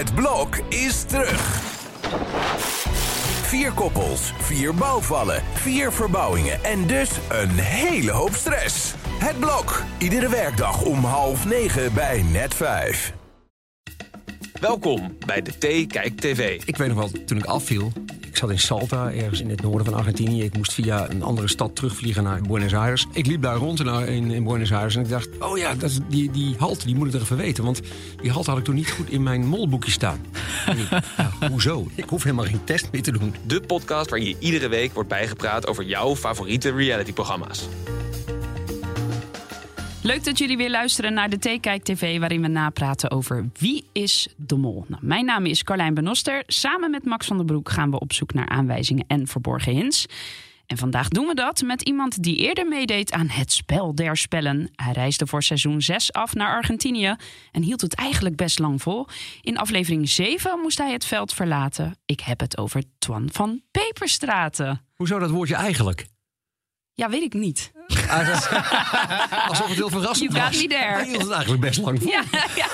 Het blok is terug. Vier koppels, vier bouwvallen, vier verbouwingen en dus een hele hoop stress. Het blok, iedere werkdag om half negen bij net vijf. Welkom bij de T Kijk TV. Ik weet nog wel, toen ik afviel, ik zat in Salta, ergens in het noorden van Argentinië. Ik moest via een andere stad terugvliegen naar Buenos Aires. Ik liep daar rond in, in, Buenos Aires en ik dacht... oh ja, dat die, die halt, die moet ik er even weten. Want die halt had ik toen niet goed in mijn molboekje staan. Ja, hoezo? Ik hoef helemaal geen test meer te doen. De podcast waarin je iedere week wordt bijgepraat over jouw favoriete realityprogramma's. Leuk dat jullie weer luisteren naar de T-Kijk TV, waarin we napraten over wie is de mol. Nou, mijn naam is Carlijn Benoster. Samen met Max van der Broek gaan we op zoek naar aanwijzingen en verborgen hints. En vandaag doen we dat met iemand die eerder meedeed aan het spel der spellen. Hij reisde voor seizoen 6 af naar Argentinië en hield het eigenlijk best lang vol. In aflevering 7 moest hij het veld verlaten. Ik heb het over Twan van Peperstraten. Hoezo dat woordje eigenlijk? Ja, weet ik niet. Alsof het heel verrassend You was. Hij hield het eigenlijk best lang vol. Ja, ja,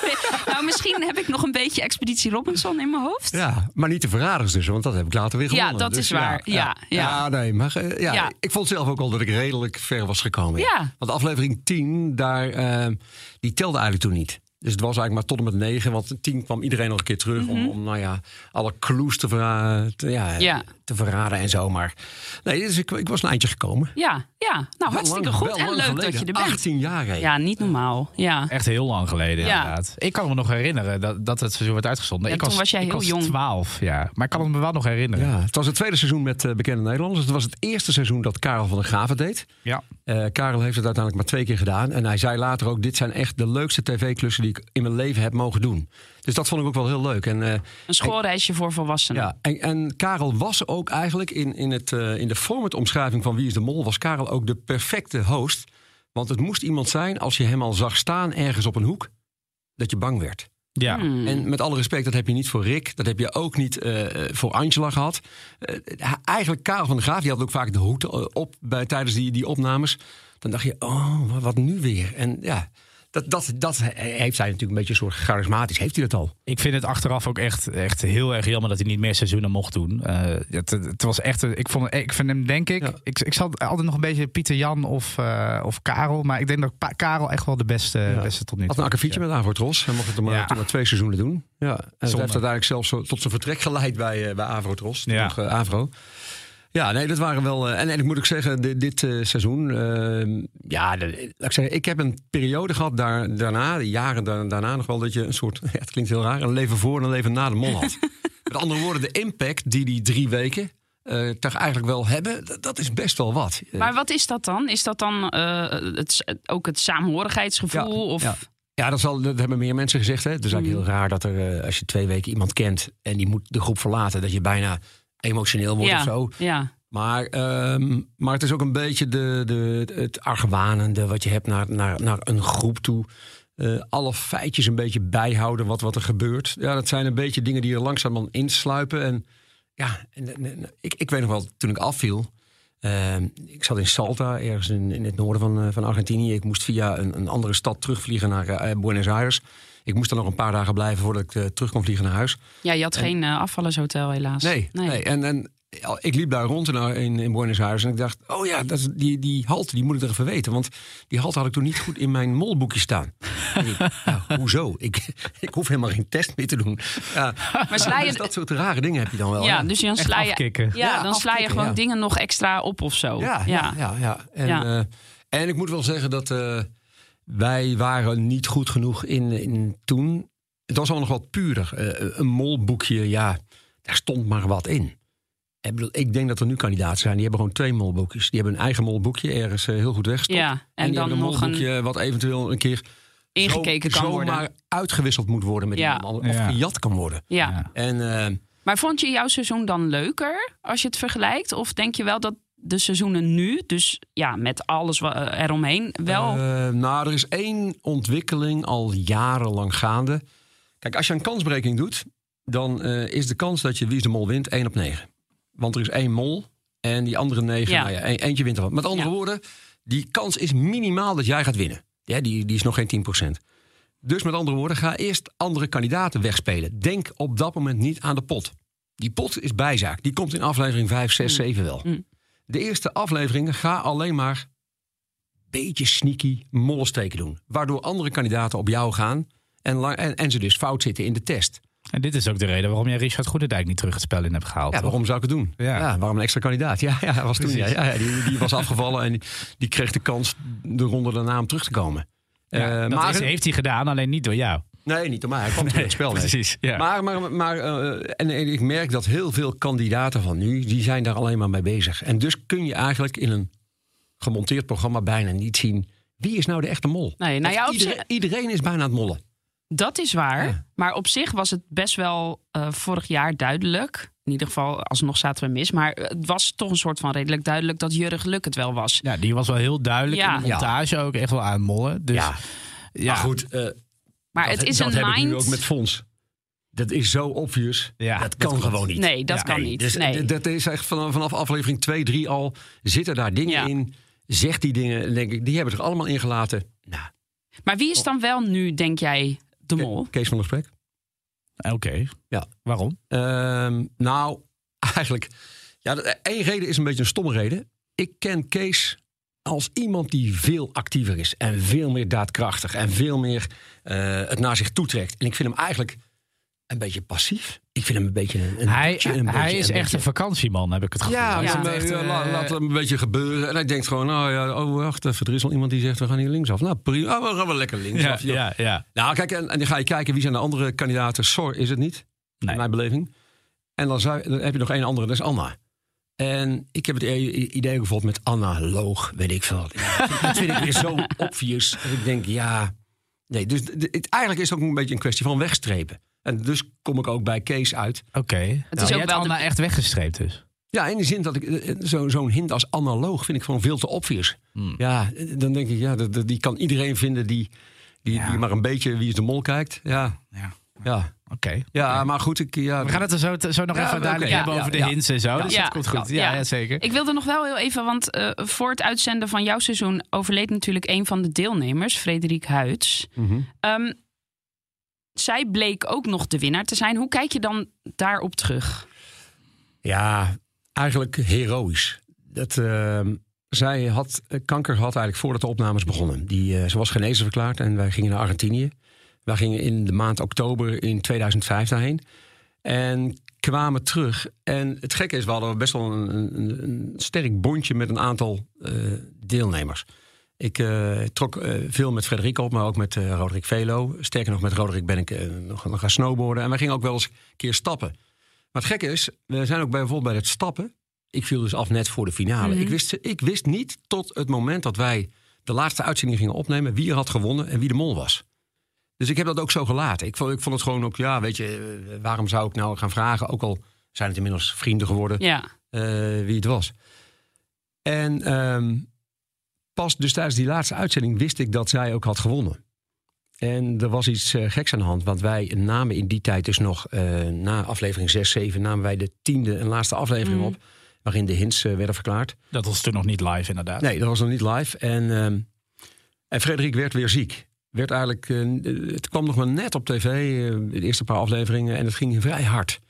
nou misschien heb ik nog een beetje Expeditie Robinson in mijn hoofd. Ja, maar niet de verraders dus, want dat heb ik later weer Ja, gewonnen. dat Dus is waar. Ja, ja. nee, maar eh, ja, Ja. ik vond zelf ook al dat ik redelijk ver was gekomen. Ja. Want aflevering 10, daar, eh, die telde eigenlijk toen niet. Dus het was eigenlijk maar tot en met 9, want 10 kwam iedereen nog een keer terug om, om nou ja, alle clues te, verra- te, ja, Mhm. Ja. te verraden en zo. Maar nee, dus ik, ik was een eindje gekomen. Ja, ja. nou Wel hartstikke lang- goed en leuk dat je er bent. 18 jaar? Ja, niet normaal. Ja. Echt heel lang geleden, Ja. inderdaad. Ik kan me nog herinneren dat, dat het seizoen werd uitgezonden. Ja, ik toen was jij ik heel was jong. 12, ja. Maar ik kan het me wel nog herinneren. Ja, het was het tweede seizoen met eh, bekende Nederlanders. Het was het eerste seizoen dat Karel van der Graven deed. Ja. Eh, Karel heeft het uiteindelijk maar twee keer gedaan. En hij zei later ook: Dit zijn echt de leukste tv-klussen die ik in mijn leven heb mogen doen. Dus dat vond ik ook wel heel leuk. En, eh, Een schoolreisje voor volwassenen. ja, en, en Karel was ook eigenlijk in, in, het, eh, in de formatomschrijving van Wie is de Mol... was Karel ook de perfecte host. Want het moest iemand zijn, als je hem al zag staan ergens op een hoek... dat je bang werd. Ja. Hmm. En met alle respect, dat heb je niet voor Rick. Dat heb je ook niet eh, voor Angela gehad. Eh, eigenlijk Karel van der Graaf, die had ook vaak de hoed op bij, tijdens die, die opnames. Dan dacht je, oh, wat, wat nu weer? En ja, dat, dat, dat heeft hij natuurlijk een beetje een soort charismatisch. Heeft hij dat al? Ik vind het achteraf ook echt, echt heel erg jammer dat hij niet meer seizoenen mocht doen. Eh, het, het was echt, ik, vond, ik vind hem denk ik, Ja. ik, ik zat altijd nog een beetje Pieter Jan of, eh, of Karel. Maar ik denk dat Pa- Karel echt wel de beste, beste tot nu toe Had een akkefietje met Avrotros. Hij mocht het er maar, maar twee seizoenen doen. Ja. En dat heeft uiteindelijk zelfs tot zijn vertrek geleid bij, uh, bij Avrotros. Nog, eh, Avro. Ja, nee, dat waren wel. eh, en, en ik moet ook zeggen, dit, dit eh, seizoen. eh, ja, de- laat ik zeggen, ik heb een periode gehad daar, daarna, de jaren da- daarna nog wel, dat je een soort. Ja, het klinkt heel raar, een leven voor en een leven na de mol had. Met andere woorden, de impact die die drie weken. eh toch eigenlijk wel hebben, dat, dat is best wel wat. Maar wat is dat dan? Is dat dan het, ook het saamhorigheidsgevoel? of... ja. Ja, dat, zal, dat hebben meer mensen gezegd. Hè? Het is eigenlijk Mm. heel raar dat er, als je twee weken iemand kent en die moet de groep verlaten, dat je bijna emotioneel wordt ja. of zo. Ja. Maar, ehm, maar het is ook een beetje de, de, het argwanende wat je hebt naar, naar, naar een groep toe. Eh, alle feitjes een beetje bijhouden wat, wat er gebeurt. Ja, dat zijn een beetje dingen die er langzaam insluipen. En ja, en, en- en ik, ik weet nog wel, toen ik afviel. ehm, ik zat in Salta, ergens in, in het noorden van, eh, van Argentinië. Ik moest via een, een andere stad terugvliegen naar eh, Buenos Aires. Ik moest er nog een paar dagen blijven voordat ik eh, terug kon vliegen naar huis. ja, je had geen eh, afvallershotel helaas. Nee, nee. En, en ja, ik liep daar rond in, in, in Buenos Aires en ik dacht, oh ja, dat is, die, die halte die moet ik er even weten. Want die halte had ik toen niet goed in mijn molboekje staan. Ik, ja, hoezo? Ik, ik hoef helemaal geen test meer te doen. Ja, Maar sla je- dus dat soort rare dingen heb je dan wel. Ja, dus dan sla je, afkicken. ja, Ja, dan sla je gewoon ja. dingen nog extra op of zo. Ja, ja, ja. ja. En, Ja. eh, en ik moet wel zeggen dat eh, wij waren niet goed genoeg in, in toen. Het was allemaal nog wat puurder. Eh, een molboekje, ja, daar stond maar wat in. Ik, bedoel, ik denk dat er nu kandidaten zijn. Die hebben gewoon twee molboekjes. Die hebben een eigen molboekje ergens eh, heel goed weggestopt. Ja, en en die dan hebben een nog een molboekje wat eventueel een keer ingekeken zo, kan worden. zomaar uitgewisseld moet worden met Ja. iemand. Of Ja. gejat kan worden. Ja. Ja. En eh, Maar vond je jouw seizoen dan leuker als je het vergelijkt? Of denk je wel dat de seizoenen nu, dus ja, met alles eh, eromheen, wel... Eh, nou, er is één ontwikkeling al jarenlang gaande. Kijk, als je een kansberekening doet, dan eh, is de kans dat je Wie is de Mol wint 1 op 9. Want er is één mol en die andere negen, Ja. nou ja, e- eentje wint er wat. Met andere Ja. woorden, die kans is minimaal dat jij gaat winnen. Ja, die, die is nog geen 10%. Dus met andere woorden, ga eerst andere kandidaten wegspelen. Denk op dat moment niet aan de pot. Die pot is bijzaak. Die komt in aflevering 5, 6, 7 wel. Mm. De eerste afleveringen ga alleen maar beetje sneaky mollensteken doen. Waardoor andere kandidaten op jou gaan en, la- en, en ze dus fout zitten in de test. En dit is ook de reden waarom jij Richard Goedendijk niet terug het spel in hebt gehaald. Ja, toch? waarom zou ik het doen? Ja. Ja, waarom een extra kandidaat? Ja, ja, was toen, ja, die, die was afgevallen en die, die kreeg de kans de ronde daarna om terug te komen. Ja, Eh, dat maar, is- heeft hij gedaan, alleen niet door jou. Nee, niet door mij. Hij kwam in het spel. nee. Precies. Ja. Maar, maar, maar eh, en, en ik merk dat heel veel kandidaten van nu, die zijn daar alleen maar mee bezig. En dus kun je eigenlijk in een gemonteerd programma bijna niet zien wie is nou de echte mol. Nee, nou ja, op iedereen, zich- iedereen is bijna aan het mollen. Dat is waar. Ja. Maar op zich was het best wel eh, vorig jaar duidelijk. In ieder geval, alsnog zaten we mis. Maar het was toch een soort van redelijk duidelijk dat Jurgen Geluk het wel was. Ja, die was wel heel duidelijk Ja. in de montage ook echt wel aan het mollen. Dus ja, Maar goed, eh, Maar dat, het is dat een heb ik nu mind. ook met Fons. Dat is zo obvious. Ja, dat kan gewoon niet. Nee, dat Ja, kan Nee, niet. Dus nee. dat is echt vanaf, vanaf aflevering 2, 3 al. Zitten daar dingen Ja. in. Zegt die dingen. En denk ik, die hebben er allemaal ingelaten. Nou, Maar wie is dan wel nu, denk jij, de mol? Kees van der Sprek. Oké. Ja. Waarom? Ehm, nou, eigenlijk. Ja, één reden is een beetje een stomme reden. Ik ken Kees als iemand die veel actiever is. En veel meer daadkrachtig. En veel meer eh, het naar zich toetrekt. En ik vind hem eigenlijk een beetje passief. Ik vind hem een beetje een. een Hij, beetje- een hij beetje- is een echt beetje- een vakantieman, heb ik het gevoel. Ja, echt, ja, eh, la- laat het een beetje gebeuren. En hij denkt gewoon, nou ja, oh wacht even, er is al iemand die zegt we gaan hier linksaf. Nou prima, oh, we gaan wel lekker linksaf. ja, ja, ja. Nou kijk, en, en dan ga je kijken wie zijn de andere kandidaten. Sor is het niet, Nee. in mijn beleving. En dan, zou, dan heb je nog één andere, dat is Anna. En ik heb het idee bijvoorbeeld met Anna Loog, weet ik veel. Dat vind ik weer zo obvious. Dat ik denk, ja... Nee, dus het, eigenlijk is het ook een beetje een kwestie van wegstrepen. En dus kom ik ook bij Kees uit. Oké. Het is ook wel Anna de- echt weggestreept dus. Ja, in de zin dat ik eh, eh, zo- zo'n hint als analoog vind ik gewoon veel te obvious. Hmm. Ja, eh, dan denk ik, ja, dat, dat- die kan iedereen vinden die, die, Ja. die maar een beetje wie is de mol kijkt. Ja, Ja. ja. Oké. ja maar goed, ik, ja, We gaan het er zo, zo nog Ja, even duidelijk hebben ja, over de ja. hints en zo. Dus Ja. dat komt goed. Ja, Ja. ja, zeker. Ik wilde nog wel heel even, want eh, voor het uitzenden van jouw seizoen overleed natuurlijk een van de deelnemers, Frederik Huids. Mhm. Ehm, zij bleek ook nog de winnaar te zijn. Hoe kijk je dan daarop terug? ja, eigenlijk heroïs. Dat, ehm, zij had eh, kanker had eigenlijk voordat de opnames begonnen. Die, eh, ze was genezen verklaard en wij gingen naar Argentinië. Wij gingen in de maand oktober in 2005 daarheen. En kwamen terug. En het gekke is, we hadden best wel een, een, een sterk bondje met een aantal eh, deelnemers. Ik eh, trok eh, veel met Frederik op, maar ook met Roderick Velo. Sterker nog, met Roderick ben ik nog, nog gaan snowboarden. En wij gingen ook wel eens een keer stappen. Maar het gekke is, we zijn ook bij, bijvoorbeeld bij het stappen. Ik viel dus af net voor de finale. Mhm. ik, wist, ik wist niet tot het moment dat wij de laatste uitzending gingen opnemen... wie er had gewonnen en wie de mol was. Dus ik heb dat ook zo gelaten. Ik vond, ik vond het gewoon ook, ja, weet je, eh, waarom zou ik nou gaan vragen? Ook al zijn het inmiddels vrienden geworden, Ja, eh, wie het was. En ehm, pas dus tijdens die laatste uitzending wist ik dat zij ook had gewonnen. En er was iets eh, geks aan de hand, want wij namen in die tijd dus nog, eh, na aflevering 6, 7, namen wij de tiende en laatste aflevering Mm. op, waarin de hints werden verklaard. Dat was toen nog niet live inderdaad. Nee, dat was nog niet live. En, ehm, en Frederik werd weer ziek. Werd eigenlijk, eh, het kwam nog maar net op tv, eh, de eerste paar afleveringen, en het ging vrij hard.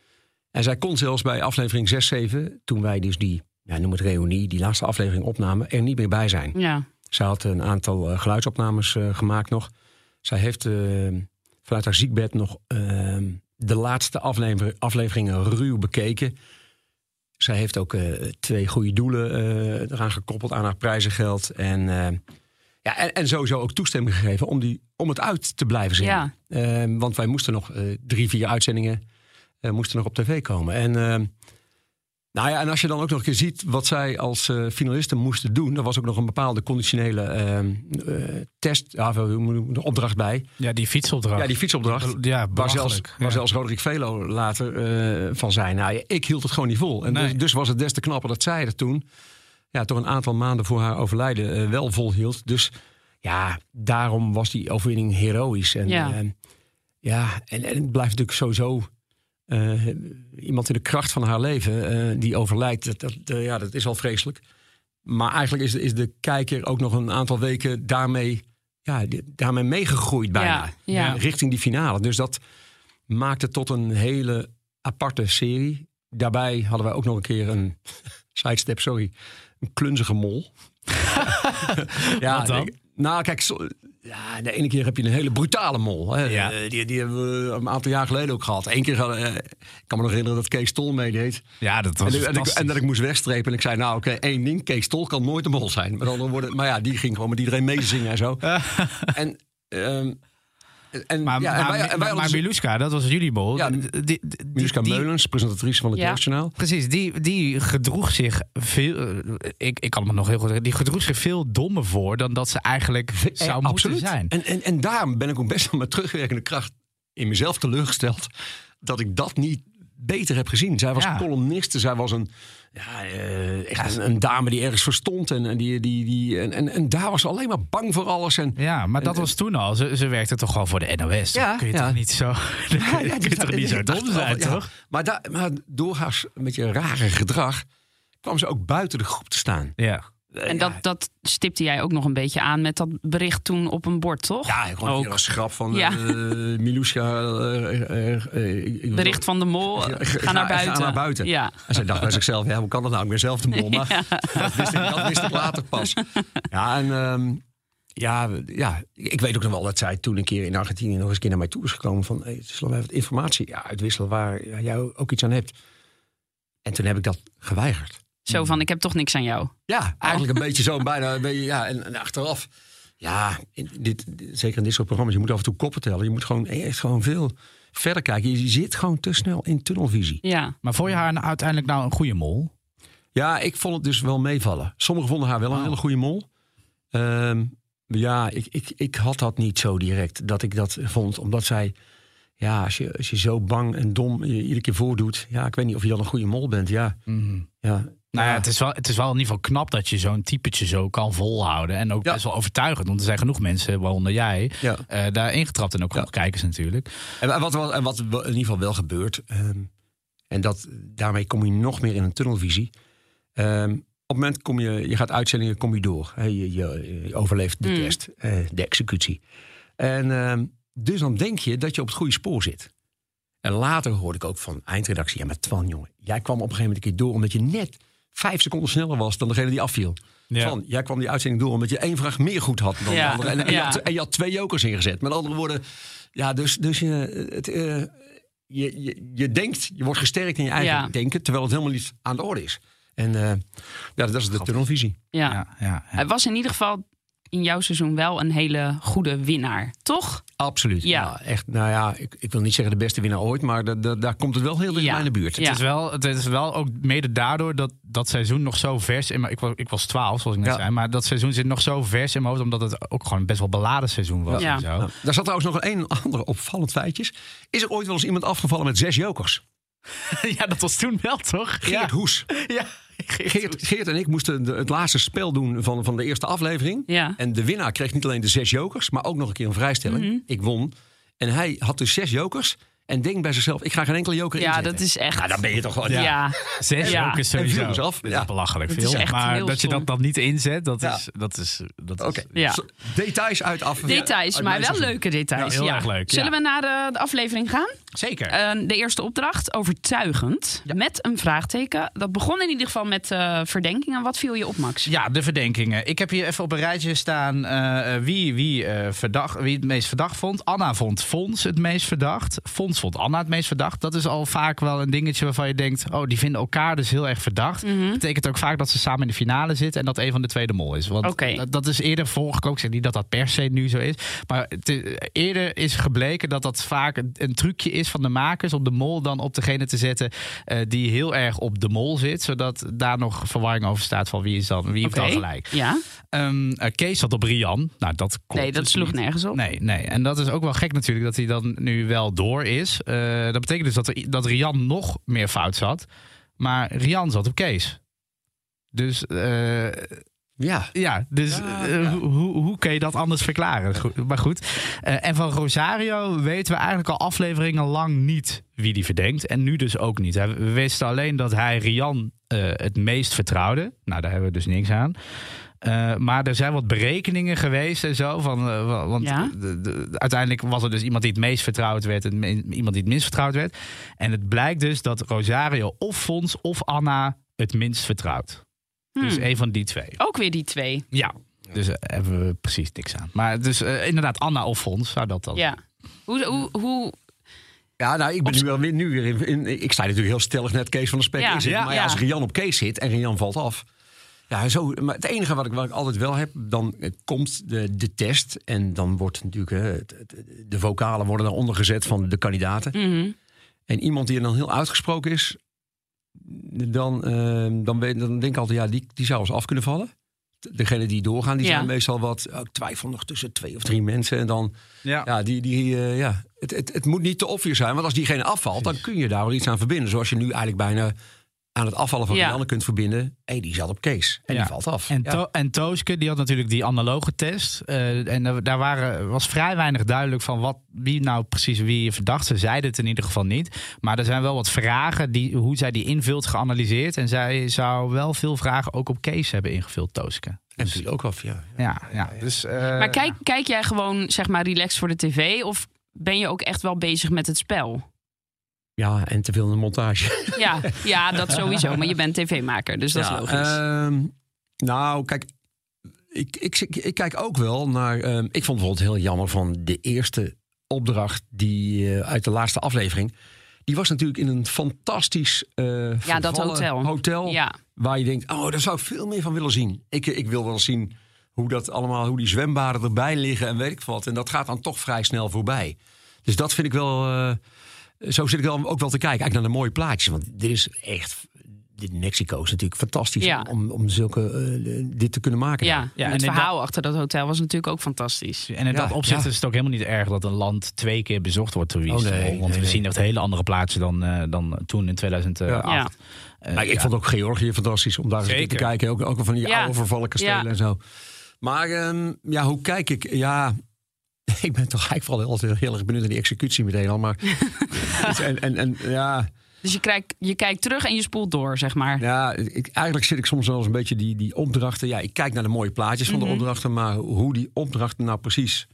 En zij kon zelfs bij aflevering 6, 7, toen wij dus die, ja, noem het reunie, die laatste aflevering opnamen, er niet meer bij zijn. ja. Zij had een aantal eh, geluidsopnames gemaakt nog. Zij heeft vanuit haar ziekbed nog eh, de laatste aflever- afleveringen ruw bekeken. Zij heeft ook twee goede doelen eraan gekoppeld aan haar prijzengeld. En, ja, en, en sowieso ook toestemming gegeven om, die, om het uit te blijven zenden. Ja. Eh, want wij moesten nog eh, drie, vier uitzendingen eh, moesten nog op tv komen. En, eh, nou ja, en als je dan ook nog een keer ziet wat zij als eh, finalisten moesten doen. Er was ook nog een bepaalde conditionele eh, eh, test, ja, hoe moet ik- de opdracht bij. Ja, die fietsopdracht. Ja, die fietsopdracht. Ja, Waar zelfs, waar Ja. zelfs Roderick Velo later eh, van zei. Nou, ja, ik hield het gewoon niet vol. En Nee. dus, dus was het des te knapper dat zij het toen, ja, toch een aantal maanden voor haar overlijden, eh, wel volhield. Dus ja, daarom was die overwinning heroïs. En, Ja. ja, en, en het blijft natuurlijk sowieso eh, iemand in de kracht van haar leven eh, die overlijdt. Dat, dat, eh, ja, dat is al vreselijk. Maar eigenlijk is, is de kijker ook nog een aantal weken daarmee ja, daarmee meegegroeid bijna. Ja. Richting die finale. Dus dat maakte tot een hele aparte serie. Daarbij hadden wij ook nog een keer een sidestep, sorry. Een klunzige mol. ja, Wat dan? ik- nou, kijk, zo- ja, de ene keer heb je een hele brutale mol. Hè. Ja. Eh, Die, die hebben we een aantal jaar geleden ook gehad. Eén keer, eh, ik kan me nog herinneren dat Kees Tol meedeed. Ja, dat was En, en, ik, fantastisch. en dat ik moest wegstrepen. En ik zei, nou oké, één ding. Kees Tol kan nooit een mol zijn. Met andere woorden, maar ja, die ging gewoon met iedereen meezingen en zo. en, ehm, en, Maar, ja, maar, en wij, en wij maar, hadden Miluska, dat was jullie mol. Ja, Die- die- Miluska die- Meulens, presentatrice van het Ja. Jeugdjournaal. Precies, die, die gedroeg zich veel. eh, Ik, ik kan me nog heel goed. Die gedroeg zich veel dommer voor dan dat ze eigenlijk zou Eh, moeten absoluut. zijn. En, en, en daarom ben ik ook best wel met terugwerkende kracht in mezelf teleurgesteld. Dat ik dat niet beter heb gezien. Zij was Ja. columniste, zij was een, ja, eh, echt een, een dame die ergens verstond. En, en, die, die, die, en, en, en daar was ze alleen maar bang voor alles. En, Ja, maar dat was toen al. Ze, ze werkte toch gewoon voor de NOS. Ja, kun je toch niet zo. Kun je, kun je toch niet zo dom zijn, toch? Maar, daar, maar door haar een beetje rare gedrag kwam ze ook buiten de groep te staan. Ja. En dat, dat stipte jij ook nog een beetje aan met dat bericht toen op een bord, toch? Ja, gewoon Ook. een als grap van Ja. eh Miluska. eh, eh, eh, Bericht van de mol, Ga- ga, ga- naar ga buiten. naar buiten. Ja. En zij dacht bij zichzelf, ja, hoe kan dat nou? Ik ben zelf de mol. Maar dat, wist ik, dat wist ik later pas. Ja, en ehm, ja, ja, ik weet ook nog wel dat zij toen een keer in Argentinië nog eens een keer naar mij toe is gekomen. Van, hey, zullen we even wat informatie ja, uitwisselen waar jij ook iets aan hebt? En toen heb ik dat geweigerd. Zo van, ik heb toch niks aan jou. Ja, eigenlijk een beetje zo bijna. Een beetje, ja, en, en achteraf. Ja, in dit, zeker in dit soort programma's. Je moet af en toe koppen tellen. Je moet gewoon, echt gewoon veel verder kijken. Je zit gewoon te snel in tunnelvisie. Ja. Maar vond je haar nou uiteindelijk nou een goede mol? Ja, ik vond het dus wel meevallen. Sommigen vonden haar wel een hele goede mol. Ehm, ja, ik, ik, ik had dat niet zo direct. Dat ik dat vond. Omdat zij... Ja, als je, als je zo bang en dom je iedere keer voordoet. Ja, ik weet niet of je dan een goede mol bent. Ja, ja. Nou ja, het is, wel, het is wel in ieder geval knap dat je zo'n typetje zo kan volhouden. En ook Ja. best wel overtuigend. Want er zijn genoeg mensen, waaronder jij, Ja. eh, daar ingetrapt. En ook Ja. kijkers natuurlijk. En wat, wat, en wat wel- in ieder geval wel gebeurt, ehm, en dat, daarmee kom je nog meer in een tunnelvisie. Ehm, op het moment kom je, je gaat uitzendingen, kom je door. Je, je, je overleeft de Mm. test, eh, de executie. En ehm, dus dan denk je dat je op het goede spoor zit. En later hoorde ik ook van eindredactie, ja maar Twan jongen, jij kwam op een gegeven moment een keer door omdat je net vijf seconden sneller was dan degene die afviel. Ja. Twan, jij kwam die uitzending door omdat je één vraag meer goed had dan de andere. En, en, je had, en je had twee jokers ingezet. Met andere woorden, ja, dus, dus je, het, eh, je, je, je denkt, je wordt gesterkt in je eigen Ja. denken, terwijl het helemaal niet aan de orde is. En eh, ja, dat is de tunnelvisie. Ja. Ja, ja, ja. Hij was in ieder geval in jouw seizoen wel een hele goede winnaar, toch? Absoluut. Ja. echt, nou ja, ik, ik wil niet zeggen de beste winnaar ooit, maar da- da- daar komt het wel heel dicht Ja. bij in de buurt. Ja. Het, is wel, het is wel ook mede daardoor dat dat seizoen nog zo vers in mijn... Ik was, ik was 12, zoals ik net Ja. zei. Maar dat seizoen zit nog zo vers in mijn hoofd... omdat het ook gewoon een best wel beladen seizoen was. Ja. En zo. Nou, daar zat trouwens nog een ander opvallend feitje. Is er ooit wel eens iemand afgevallen met zes jokers? ja, dat was toen wel, toch? Geert Hoes. Ja. Geert, Geert en ik moesten de- het laatste spel doen van, van de eerste aflevering. Ja. En de winnaar kreeg niet alleen de zes jokers, maar ook nog een keer een vrijstelling. Mhm. Ik won. En hij had dus zes jokers. En denkt bij zichzelf, ik ga geen enkele joker Ja, inzetten. dat is echt... Nou, dan ben je toch wel... ja. Zes Ja. ook is En sowieso. viel af. Dat Ja. is belachelijk veel. maar dat je dat dan niet inzet, dat Ja. is... Dat is, dat is Oké, Ja. Details uit af. Details, maar wel leuke details. Ja, heel ja. erg leuk, Zullen ja. we naar de, de aflevering gaan? Zeker. Eh, de eerste opdracht, overtuigend, met een vraagteken. Dat begon in ieder geval met eh, verdenkingen. Wat viel je op, Max? Ja, de verdenkingen. Ik heb hier even op een rijtje staan eh, eh, wie, wie, eh, verdacht, wie het meest verdacht vond. Anna vond Fons het meest verdacht. Fons vond Anna het meest verdacht. Dat is al vaak wel een dingetje waarvan je denkt... oh, die vinden elkaar dus heel erg verdacht. Mhm. betekent ook vaak dat ze samen in de finale zitten... en dat een van de twee de mol is. Want dat, dat is eerder voorgekomen. Ik zeg niet dat dat per se nu zo is. Maar is- eerder is gebleken dat dat vaak een, een trucje is van de makers... om de mol dan op degene te zetten eh, die heel erg op de mol zit. Zodat daar nog verwarring over staat van wie is dan, wie heeft dan gelijk. Ja? Ehm, eh, Kees zat op Rian. Nou, dat Nee, dat dus sloeg niet. nergens op. Nee, nee. En dat is ook wel gek natuurlijk dat hij dan nu wel door is. Eh, dat betekent dus dat, er, dat Rian nog meer fout zat. Maar Rian zat op Kees. Dus eh, Ja. ja, dus Ja, eh, ja. Hoe, hoe, hoe kun je dat anders verklaren? Goed, maar goed. En van Rosario weten we eigenlijk al afleveringen lang niet wie die verdenkt. En nu dus ook niet. We wisten alleen dat hij Rian het meest vertrouwde. Nou, daar hebben we dus niks aan. Eh, maar er zijn wat berekeningen geweest en zo. Van, eh, wa- want Ja. de, de- uiteindelijk was er dus iemand die het meest vertrouwd werd en me- iemand die het minst vertrouwd werd. En het blijkt dus dat Rosario of Fons of Anna het minst vertrouwt. Dus Hmm. een van die twee. Ook weer die twee. Ja. Dus daar hebben we precies niks aan. Maar dus eh, inderdaad, Anna of Fons zou dat dan. Ja. Hoe, hoe, hoe, Ja, nou, ik ben nu, wel weer, nu weer in, in- Ik sta natuurlijk heel stellig net Kees van de Spek Ja, in zit. ja, maar ja, ja. als Rian op Kees zit en Rian valt af... Ja, zo, maar het enige wat ik, wat ik altijd wel heb, dan eh, komt de, de test... en dan wordt natuurlijk eh, de vocalen worden daaronder gezet van de kandidaten. Mhm. En iemand die er dan heel uitgesproken is... dan, eh, dan, weet, dan denk ik altijd, ja, die, die zou eens af kunnen vallen. Degene die doorgaan, die Ja. zijn meestal wat... oh, ik twijfel nog tussen twee of drie mensen. En dan, Ja. ja, die, die, eh, ja. Het, het, het moet niet te obvious zijn. Want als diegene afvalt, dan kun je daar wel iets aan verbinden. Zoals je nu eigenlijk bijna aan het afvallen van Ja. die ander kunt verbinden. Hé, die zat op Kees. En Ja. die valt af. En, Ja. to en Tooske, die had natuurlijk die analoge test. Eh, en daar waren, was vrij weinig duidelijk van wat, wie nou precies wie je verdacht. Ze zeiden het in ieder geval niet. Maar er zijn wel wat vragen, die, hoe zij die invult, geanalyseerd. En zij zou wel veel vragen ook op Kees hebben ingevuld, Tooske. En viel ook af, ja. Ja, ja. Dus, eh, Maar kijk, kijk jij gewoon zeg maar relaxed voor de tv? Of ben je ook echt wel bezig met het spel? Ja, en te veel in de montage. Ja, ja dat sowieso. Maar je bent tv-maker, dus dat is logisch. ehm, nou, kijk, ik, ik, ik, ik kijk ook wel naar. ehm, ik vond bijvoorbeeld heel jammer van de eerste opdracht die eh, uit de laatste aflevering. Die was natuurlijk in een fantastisch eh ja, dat hotel. hotel Ja, Waar je denkt, oh, daar zou ik veel meer van willen zien. Ik, ik wil wel zien hoe dat allemaal, hoe die zwembaden erbij liggen en weet ik wat. En dat gaat dan toch vrij snel voorbij. Dus dat vind ik wel. eh, zo zit ik wel ook wel te kijken, eigenlijk naar de mooie plaatjes. Want dit is echt. Dit Mexico is natuurlijk fantastisch Ja. om, om zulke, eh, dit te kunnen maken. ja. Ja, en het verhaal achter dat hotel was natuurlijk ook fantastisch. En in Ja, dat opzicht ja. is het ook helemaal niet erg dat een land twee keer bezocht wordt door is Oh, nee. Want nee, we nee. zien echt hele andere plaatsen dan, eh, dan toen in 2008. Ja. Eh, Maar ik ja. vond ook Georgië fantastisch om daar eens te kijken. Ook, ook van die Ja. oude vervallen kastelen Ja. en zo. Maar ehm, ja, hoe kijk ik? Ja, ik ben toch eigenlijk vooral heel, heel erg benieuwd naar die executie meteen al. Maar en, en, en ja, Dus je, kijkt, je kijkt terug en je spoelt door, zeg maar. ja ik, eigenlijk zit ik soms wel eens een beetje die, die opdrachten. Ja, ik kijk naar de mooie plaatjes van Mhm. de opdrachten. Maar hoe die opdrachten nou precies...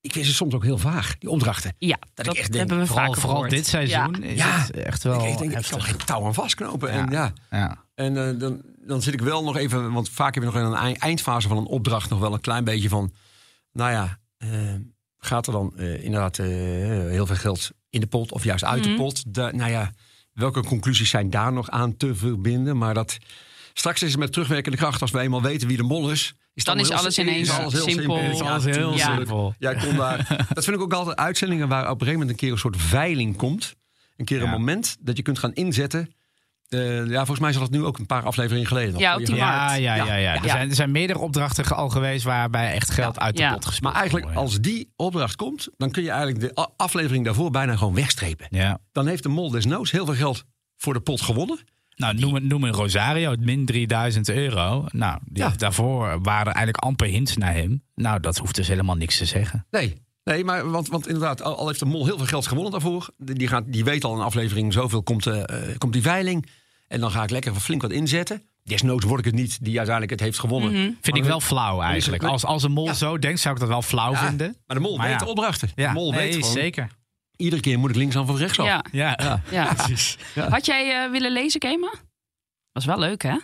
Ik vind ze soms ook heel vaag, die opdrachten. Ja, Dat dat, ik echt denk, hebben we Vooral, vaker vooral dit seizoen is Ja. het echt wel ik, ik denk, ik heftig. kan geen touw aan vastknopen. En, ja. Ja. En eh, dan, dan zit ik wel nog even, want vaak heb je nog in een ei- eindfase van een opdracht nog wel een klein beetje van, nou ja, gaat er dan eh, inderdaad eh, heel veel geld in de pot of juist uit de Mhm. pot? Da- nou ja, welke conclusies zijn daar nog aan te verbinden? Maar dat straks is het met terugwerkende kracht, als we eenmaal weten wie de mol is. is Dan is alles ineens alles heel simpel. simpel. Is Ja, alles heel. Ja. simpel. Daar. Dat vind ik ook altijd uitzendingen waar op een gegeven moment een keer een soort veiling komt. Een keer een moment dat je kunt gaan inzetten. Eh, ja, volgens mij is dat nu ook een paar afleveringen geleden. nog. Ja, op die Ja, ja, ja, ja. Er, Ja. zijn, er zijn meerdere opdrachten al geweest waarbij echt geld uit de Ja. pot gespeeld Maar eigenlijk, als die opdracht komt, dan kun je eigenlijk de aflevering daarvoor bijna gewoon wegstrepen. Ja. Dan heeft de mol desnoods heel veel geld voor de pot gewonnen. Nou, noem, een- noem een Rosario, het min 3000 euro. Nou, die- Ja. daarvoor waren er eigenlijk amper hints naar hem. Nou, dat hoeft dus helemaal niks te zeggen. Nee, nee maar want, want inderdaad, al, al heeft de mol heel veel geld gewonnen daarvoor. Die, gaat, die weet al in een aflevering, zoveel komt, eh, eh, komt die veiling. En dan ga ik lekker flink wat inzetten. Desnoods word ik het niet die uiteindelijk het heeft gewonnen. Mhm. Vind ik wel flauw eigenlijk. Als, als een mol Ja. zo denkt, zou ik dat wel flauw Ja, vinden. Maar de mol Maar weet ja. de opdrachten. Ja, de mol nee, weet gewoon, zeker. iedere keer moet ik linksaf of rechtsaf. Ja, Ja, Ja. ja. precies. Had jij eh, willen lezen, Kema? Was wel leuk, hè?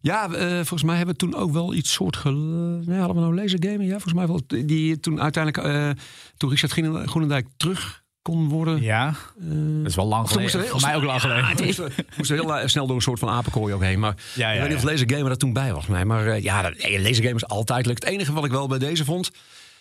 Ja, eh, volgens mij hebben we toen ook wel iets soort. Nee, hadden we nou lasergaming? Ja, volgens mij wel. Die toen uiteindelijk, eh, toen Richard Groenen- Groenendijk terug kon worden. Ja, eh, dat is wel lang moest er geleden. heel Voor mij ook lang geleden. Ja, moest er- moest er heel eh, snel door een soort van apenkooi ook heen. Maar Ja, ik ja, weet niet of ja. lasergamer dat toen bij was. mij. Maar eh, ja, dat, nee, lasergamen is altijd leuk. Het enige wat ik wel bij deze vond.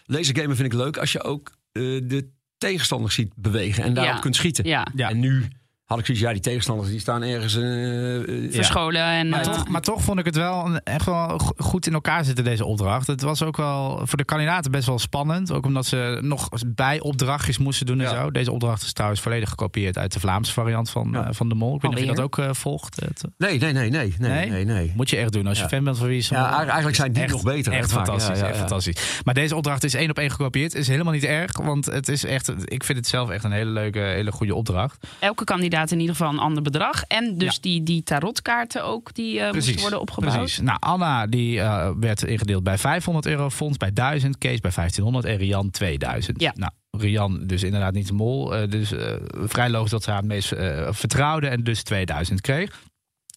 Lasergamen vind ik leuk als je ook eh, de tegenstanders ziet bewegen. En daarop Ja. kunt schieten. Ja. Ja. En nu had ik zoiets, ja, die tegenstanders die staan ergens. eh, eh, Verscholen en... Maar, eh, toch, maar toch vond ik het wel een- echt wel go- goed in elkaar zitten, deze opdracht. Het was ook wel voor de kandidaten best wel spannend. Ook omdat ze nog bij opdrachtjes moesten doen en Ja. zo. Deze opdracht is trouwens volledig gekopieerd uit de Vlaamse variant van, Ja. eh, van de Mol. Ik weet niet of je dat ook eh, volgt. Nee, nee, nee, nee, nee, Nee? nee, nee. moet je echt doen als je Ja. fan bent van Wie is Ja, eigenlijk- zijn die Echt- nog beter, Echt fantastisch, Ja, ja, echt fantastisch. Maar deze opdracht is één op één gekopieerd. Is helemaal niet erg, want het is echt, ik vind het zelf echt een hele leuke, hele goede opdracht. Elke kandidaat kandidaten in ieder geval een ander bedrag. En dus Ja. die, die tarotkaarten ook, die eh moesten worden opgebouwd. Precies. Nou, Anna die eh, werd ingedeeld bij 500 euro, Fons bij 1000, Kees bij 1500 en Rian 2000. Ja. Nou, Rian dus inderdaad niet de mol. eh, dus vrij logisch dat ze haar het meest vertrouwde en dus 2000 kreeg.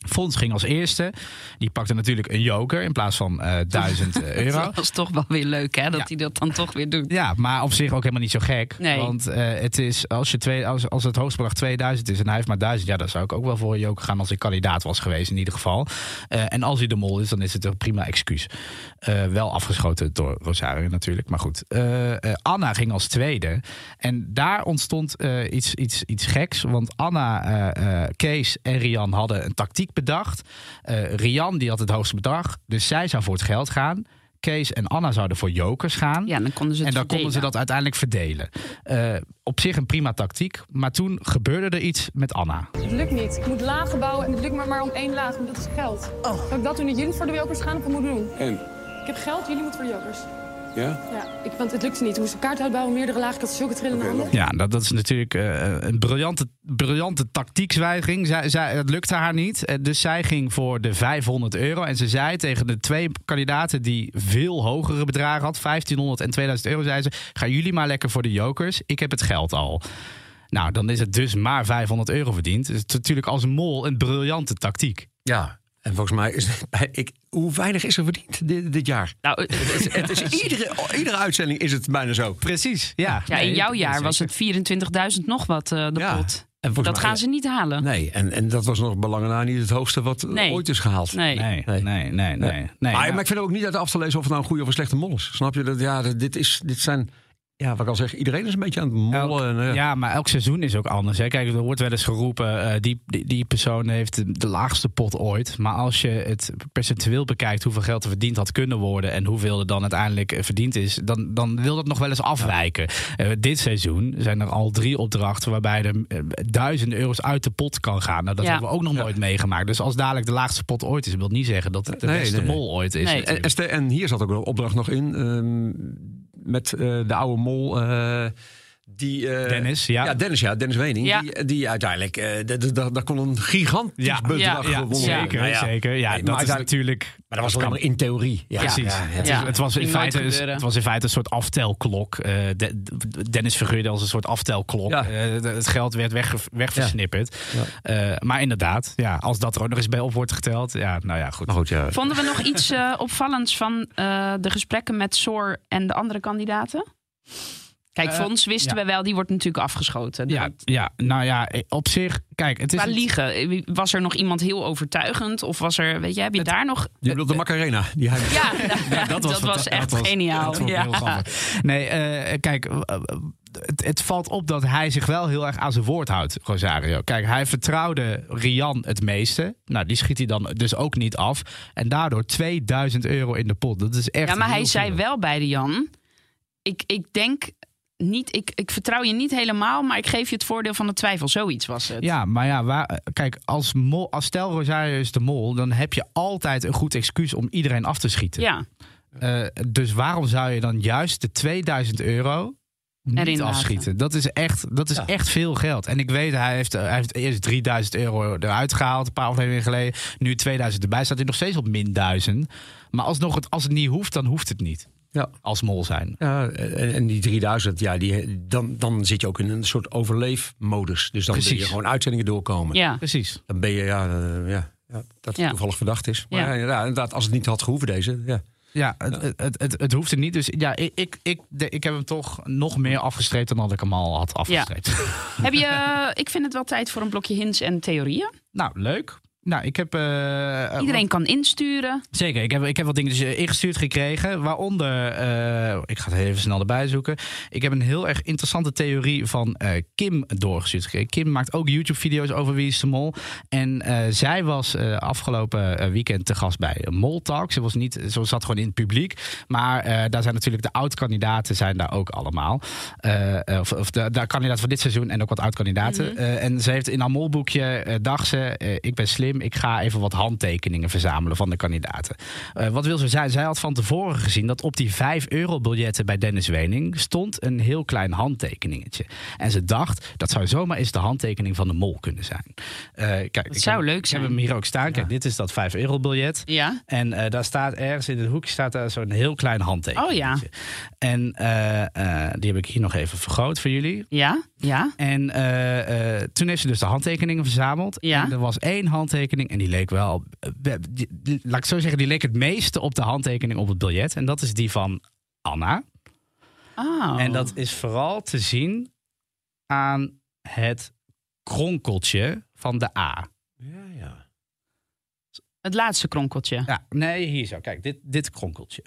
Fons ging als eerste. Die pakte natuurlijk een joker in plaats van eh 1000 euro. Dat was toch wel weer leuk, hè? Dat Ja. hij dat dan toch weer doet. Ja, maar op zich ook helemaal niet zo gek. Nee. Want eh, het is, als, je twee, als, als het hoogste bedrag 2000 is en hij heeft maar 1000, ja, dan zou ik ook wel voor een joker gaan als ik kandidaat was geweest, in ieder geval. Eh, en als hij de mol is, dan is het een prima excuus. Eh, wel afgeschoten door Rosario natuurlijk, maar goed. Eh, eh, Anna ging als tweede. En daar ontstond eh, iets, iets, iets geks. Want Anna, eh, eh, Kees en Rian hadden een tactiek bedacht. Eh, Rian die had het hoogste bedrag, dus zij zou voor het geld gaan. Kees en Anna zouden voor jokers gaan. Ja, dan konden ze het En dan konden ze dat uiteindelijk verdelen. Eh, op zich een prima tactiek. Maar toen gebeurde er iets met Anna. Het lukt niet. Ik moet lagen bouwen en het lukt maar, maar om één laag, want dat is geld. Oh. Zal ik dat doen dat jullie voor de jokers gaan of wat moet ik doen? En? Ik heb geld, jullie moeten voor de jokers. Ja? Ja, ik, want het lukt niet. Ik moest een kaart uitbouwen, meerdere lagen. Ik had zulke trillende handen. Ja, dat, dat is natuurlijk eh, een briljante, briljante tactiekswijziging. Zij, zij, het lukte haar niet. Eh, Dus zij ging voor de 500 euro. En ze zei tegen de twee kandidaten die veel hogere bedragen had, 1500 en 2000 euro, zei ze: Gaan jullie maar lekker voor de jokers. Ik heb het geld al. Nou, dan is het dus maar 500 euro verdiend. Het is natuurlijk als mol een briljante tactiek. Ja, en volgens mij is ik, hoe weinig is er verdiend dit, dit jaar? Nou, Het, het is iedere, iedere uitzending is het bijna zo. Precies, ja. ja, in jouw jaar was het 24.000 nog wat, eh, de Ja. pot. Dat mij- gaan ze niet halen. Nee, en, en dat was nog belangen na niet het hoogste wat Nee. ooit is gehaald. Nee. Nee, nee, nee, nee. nee. maar, nou, maar ik vind ook niet uit af te lezen of het nou een goede of een slechte mol is. Snap je? Dat, ja, dit, is, dit zijn, ja, wat ik al zeg, iedereen is een beetje aan het mollen. en, Ja, maar elk seizoen is ook anders. Hè. Kijk, er wordt wel eens geroepen, eh, die, die, die persoon heeft de, laagste pot ooit. Maar als je het percentueel bekijkt hoeveel geld er verdiend had kunnen worden... en hoeveel er dan uiteindelijk eh, verdiend is, dan, dan wil dat nog wel eens afwijken. Eh, dit seizoen zijn er al drie opdrachten waarbij er eh, duizenden euro's uit de pot kan gaan. Nou, dat Ja. hebben we ook nog nooit meegemaakt. Dus als dadelijk de laagste pot ooit is, wil niet zeggen dat het de Nee, beste nee, nee. mol ooit is. Nee. En, en hier zat ook een opdracht nog in. ehm, met eh, de oude mol. Die, eh, Dennis, ja. Ja, Dennis, ja, Dennis Wening. Ja. Die, die uiteindelijk, eh, d- d- d- daar kon een gigantisch Ja. bedrag Ja, gewonnen worden. zeker, Nou ja, zeker. Ja, Nee, dat maar is uiteindelijk- natuurlijk... Maar dat was alleen maar in theorie. Ja, Precies. Het, Ja. is- het, was in feite, het was in feite een soort aftelklok. Eh, de- de- Dennis figureerde als een soort aftelklok. Ja. Eh, de- het geld werd weg, wegversnipperd. Eh, maar inderdaad, ja, als dat er ook nog eens bij op wordt geteld. Ja, nou ja, goed. Goed, ja. Vonden we nog iets opvallends van eh, de gesprekken met Soor en de andere kandidaten? Kijk, Eh, Fons wisten ja. we wel, die wordt natuurlijk afgeschoten. Ja, ja, nou ja, op zich, kijk, het is... Qua liegen, was er nog iemand heel overtuigend? Of was er, weet je, heb je daar nog... Je bedoelt de Macarena. Die hij... Ja, dat was, echt dat was- geniaal. dat vond ik ja. heel. Nee, eh, kijk, eh, eh, het, het valt op dat hij zich wel heel erg aan zijn woord houdt, Rosario. Kijk, hij vertrouwde Rian het meeste. Nou, die schiet hij dan dus ook niet af. En daardoor 2000 euro in de pot. Dat is echt ja, maar hij zei wel bij de Jan... Ik, ik denk niet, ik, ik vertrouw je niet helemaal, maar ik geef je het voordeel van de twijfel. Zoiets was het. Ja, maar ja, waar, kijk, als, mol, als stel Rosario is de mol, dan heb je altijd een goed excuus om iedereen af te schieten. Ja, Eh, dus waarom zou je dan juist de 2000 euro niet Erin laten. afschieten? Dat is, echt, dat is echt veel geld. En ik weet, hij heeft, hij heeft eerst 3000 euro eruit gehaald, een paar afleveringen geleden. Nu 2000 erbij, staat hij nog steeds op min 1000. Maar alsnog, het, als het niet hoeft, dan hoeft het niet. Ja. Als mol zijn. Ja, en, en die 3000, ja, die, dan, dan zit je ook in een soort overleefmodus. Dus dan Precies. je gewoon uitzendingen doorkomen. ja. Precies. Dan ben je, ja, eh, ja, ja dat het Ja. toevallig verdacht is. Maar Ja. ja. inderdaad, inderdaad, als het niet had gehoeven deze, ja. Ja, het, het, het, het, het hoeft er niet. Dus ja, ik, ik, ik, de- ik heb hem toch nog meer afgestreept dan dat ik hem al had afgestreept. Heb je, ik vind het wel tijd voor een blokje hints en theorieën. nou, leuk. Nou, ik heb... eh, Iedereen kan insturen. Zeker, ik heb, ik heb wat dingen dus, eh, ingestuurd gekregen. Waaronder, eh, ik ga het even snel erbij zoeken. Ik heb een heel erg interessante theorie van eh, Kim doorgestuurd gekregen. Kim maakt ook YouTube-video's over Wie is de Mol. En eh, zij was eh, afgelopen eh, weekend te gast bij Mol Talk. Ze, was niet, ze zat gewoon in het publiek. Maar eh, daar zijn natuurlijk de oud-kandidaten zijn daar ook allemaal. Eh, eh, of of de, de kandidaat van dit seizoen en ook wat oud-kandidaten. Eh, en ze heeft in haar molboekje, eh, dacht ze, eh, ik ben slim. Slim. Ik ga even wat handtekeningen verzamelen van de kandidaten. Eh, wat wil ze zijn? Zij had van tevoren gezien dat op die 5 euro biljetten bij Dennis Wening stond een heel klein handtekeningetje. En ze dacht, dat zou zomaar eens de handtekening van de mol kunnen zijn. Eh, kijk, ik zou heb, leuk Ik zijn. heb hem hier ook staan. Kijk, dit is dat 5 euro biljet. Ja. En eh, daar staat ergens in het hoekje staat daar zo'n heel klein handtekening. Oh ja. En die heb ik hier nog even vergroot voor jullie. Ja? Ja? En eh, eh, toen heeft ze dus de handtekeningen verzameld. Ja. En er was één handtekening en die leek wel, eh, die- die- laat ik zo zeggen, die leek het meeste op de handtekening op het biljet. En dat is die van Anna. Oh. En dat is vooral te zien aan het kronkeltje van de A. Ja, ja. Het laatste kronkeltje. Ja, nee, hier zo. Kijk, dit, dit kronkeltje.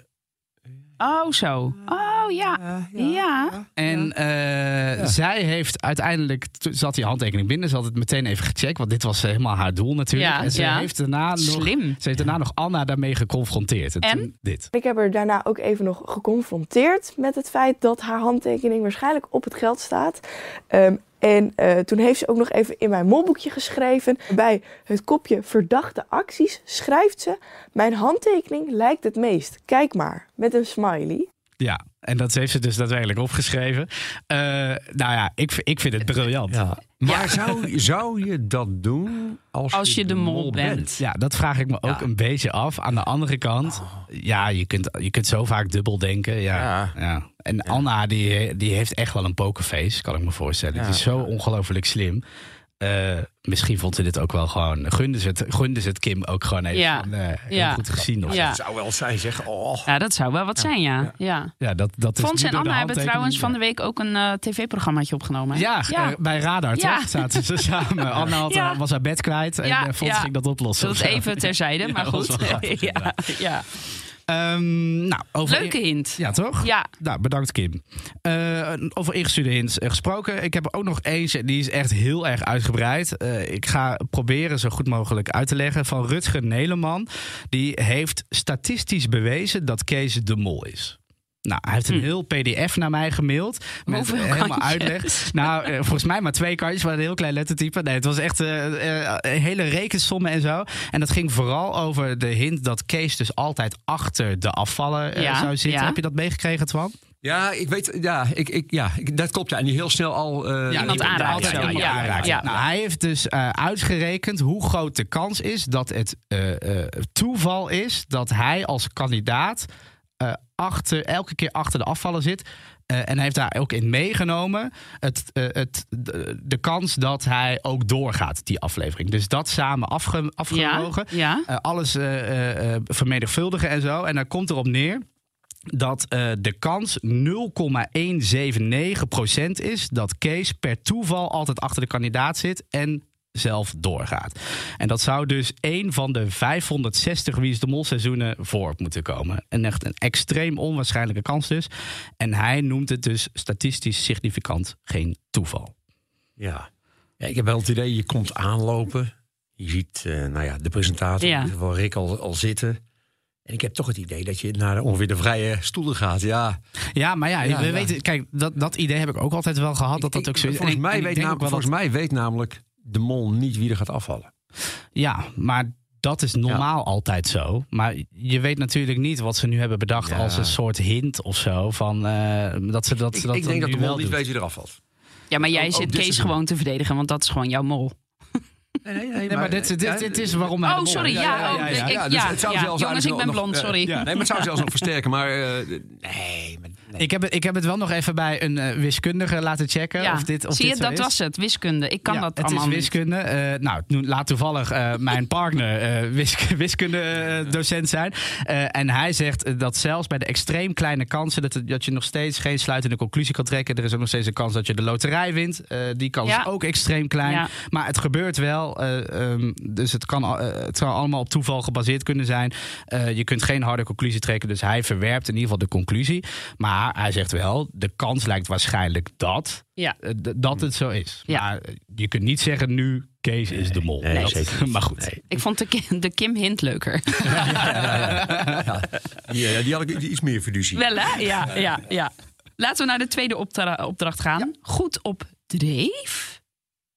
Oh, zo. Oh, ja. Ja. En eh, zij heeft uiteindelijk, toen zat die handtekening binnen, ze had het meteen even gecheckt, want dit was helemaal haar doel natuurlijk. Ja, en ze ja. heeft daarna nog, Slim. ze heeft daarna nog Anna daarmee geconfronteerd. En, dit. Ik heb haar daarna ook even nog geconfronteerd met het feit dat haar handtekening waarschijnlijk op het geld staat. Ehm, en eh, toen heeft ze ook nog even in mijn molboekje geschreven. Bij het kopje verdachte acties schrijft ze: Mijn handtekening lijkt het meest. Kijk maar, met een smiley. Ja, en dat heeft ze dus daadwerkelijk opgeschreven. Eh, nou ja, ik, ik vind het briljant. Ja. Ja. Maar zou, zou je dat doen als, Als je de mol bent. dat vraag ik me ook Ja. een beetje af. Aan de andere kant, ja, je kunt, je kunt zo vaak dubbel denken. Ja, ja. Ja. En Anna, die, die heeft echt wel een pokerface, kan ik me voorstellen. Ja. Die is zo ongelooflijk slim. Eh, misschien vond ze dit ook wel gewoon. Gunde ze het, gunde ze het Kim ook gewoon even. Ja. van, eh, Ja. goed gezien. Of Ja. Het zou wel zijn, zeg. Oh. Ja, dat zou wel wat zijn, ja. ja. Ja, dat, dat is Fons en Anna hebben trouwens van de week ook een eh, tv-programmaatje opgenomen. Ja, ja. bij Radar Ja. toch? Zaten ze samen. Anna had, Ja. was haar bed kwijt en Ja, Fons ja. ging dat oplossen. Dat even terzijde, Ja, maar dat was goed. wel grappig, ja, Ehm, nou, over Leuke hint. Ja, toch? Ja. Nou, bedankt Kim. Eh, over ingestuurde hints eh, gesproken. Ik heb ook nog eentje, die is echt heel erg uitgebreid. Eh, ik ga proberen zo goed mogelijk uit te leggen. Van Rutger Neleman. Die heeft statistisch bewezen dat Kees de mol is. Nou, hij heeft een Hm. heel pdf naar mij gemaild. Met Hoeveel helemaal kantjes? uitleg. Nou, eh, volgens mij maar twee kantjes, maar een heel klein lettertype. Nee, het was echt een hele rekensommen en zo. En dat ging vooral over de hint dat Kees dus altijd achter de afvallen Ja, zou zitten. ja. Heb je dat meegekregen, Twan? Ja, ik weet, ja, ik, ik, ja ik, dat klopt. Ja. En die heel snel al. eh, Iemand iemand Ja, aanraken. ja. Nou, hij heeft dus eh, uitgerekend hoe groot de kans is dat het eh, eh, toeval is dat hij als kandidaat eh, achter, elke keer achter de afvallen zit. Eh, en hij heeft daar ook in meegenomen het, eh, het, de, de kans dat hij ook doorgaat, die aflevering. Dus dat samen afge, Ja, afgewogen. ja. Eh, alles vermenigvuldigen en zo. En dan komt erop neer dat de kans 0,179% is dat Kees per toeval altijd achter de kandidaat zit en zelf doorgaat. En dat zou dus één van de 560 Wie is de Mol seizoenen voor moeten komen. En echt een extreem onwaarschijnlijke kans dus. En hij noemt het dus statistisch significant geen toeval. Ja. ja. Ik heb wel het idee, je komt aanlopen. Je ziet eh, nou ja, de presentator, Ja. in ieder geval Rick, al, al zitten. En ik heb toch het idee dat je naar ongeveer de vrije stoelen gaat. Ja, Ja, maar ja, Ja, we ja. weten, kijk, dat, dat idee heb ik ook altijd wel gehad. Dat dat ook zo is. mij, weet, dat- volgens mij weet namelijk de mol niet wie er gaat afvallen. Ja, maar dat is normaal altijd zo. Maar je weet natuurlijk niet wat ze nu hebben bedacht Ja. als een soort hint of zo. Van, eh, dat ze dat, Ik, ze dat ik denk dat de mol niet weet wie er afvalt. Ja, maar jij Ook- ook zit dit Kees gewoon te verdedigen, want dat is gewoon jouw mol. Nee, nee, Nee, maar dit, dit, dit is waarom hij Oh, mol sorry. Ja, oh, ik- Ja, ja, dus het zou ja. zelfs Jongens, ik ben blond, eh, sorry. ja, nee, maar het zou zelfs nog versterken. Maar eh, nee, maar nee. Ik heb, het, ik heb het wel nog even bij een eh, wiskundige laten checken. Ja. Of dit, of Zie je, dit dat is. was het. Wiskunde. Ik kan Ja, dat het allemaal is wiskunde. Eh, nou, laat toevallig eh, mijn partner eh wiskunde docent zijn. En hij zegt dat zelfs bij de extreem kleine kansen... Dat, het- dat je nog steeds geen sluitende conclusie kan trekken. Er is ook nog steeds een kans dat je de loterij wint. Die kans Ja. is ook extreem klein. Maar het gebeurt wel. eh, ehm, dus het, kan, het zou allemaal op toeval gebaseerd kunnen zijn. Je kunt geen harde conclusie trekken. Dus hij verwerpt in ieder geval de conclusie. Maar hij zegt wel, de kans lijkt waarschijnlijk dat... Ja. eh, dat het zo is. Ja. Maar eh, je kunt niet zeggen nu Kees is de mol. nee, Dat- zeker maar goed. Nee. Ik vond de, Kim- de Kim Hint leuker. Ja, die, eh, die had ik iets meer fiducie. Wel, hè? Ja, ja, ja. Laten we naar de tweede opdra- opdracht gaan. Goed op dreef?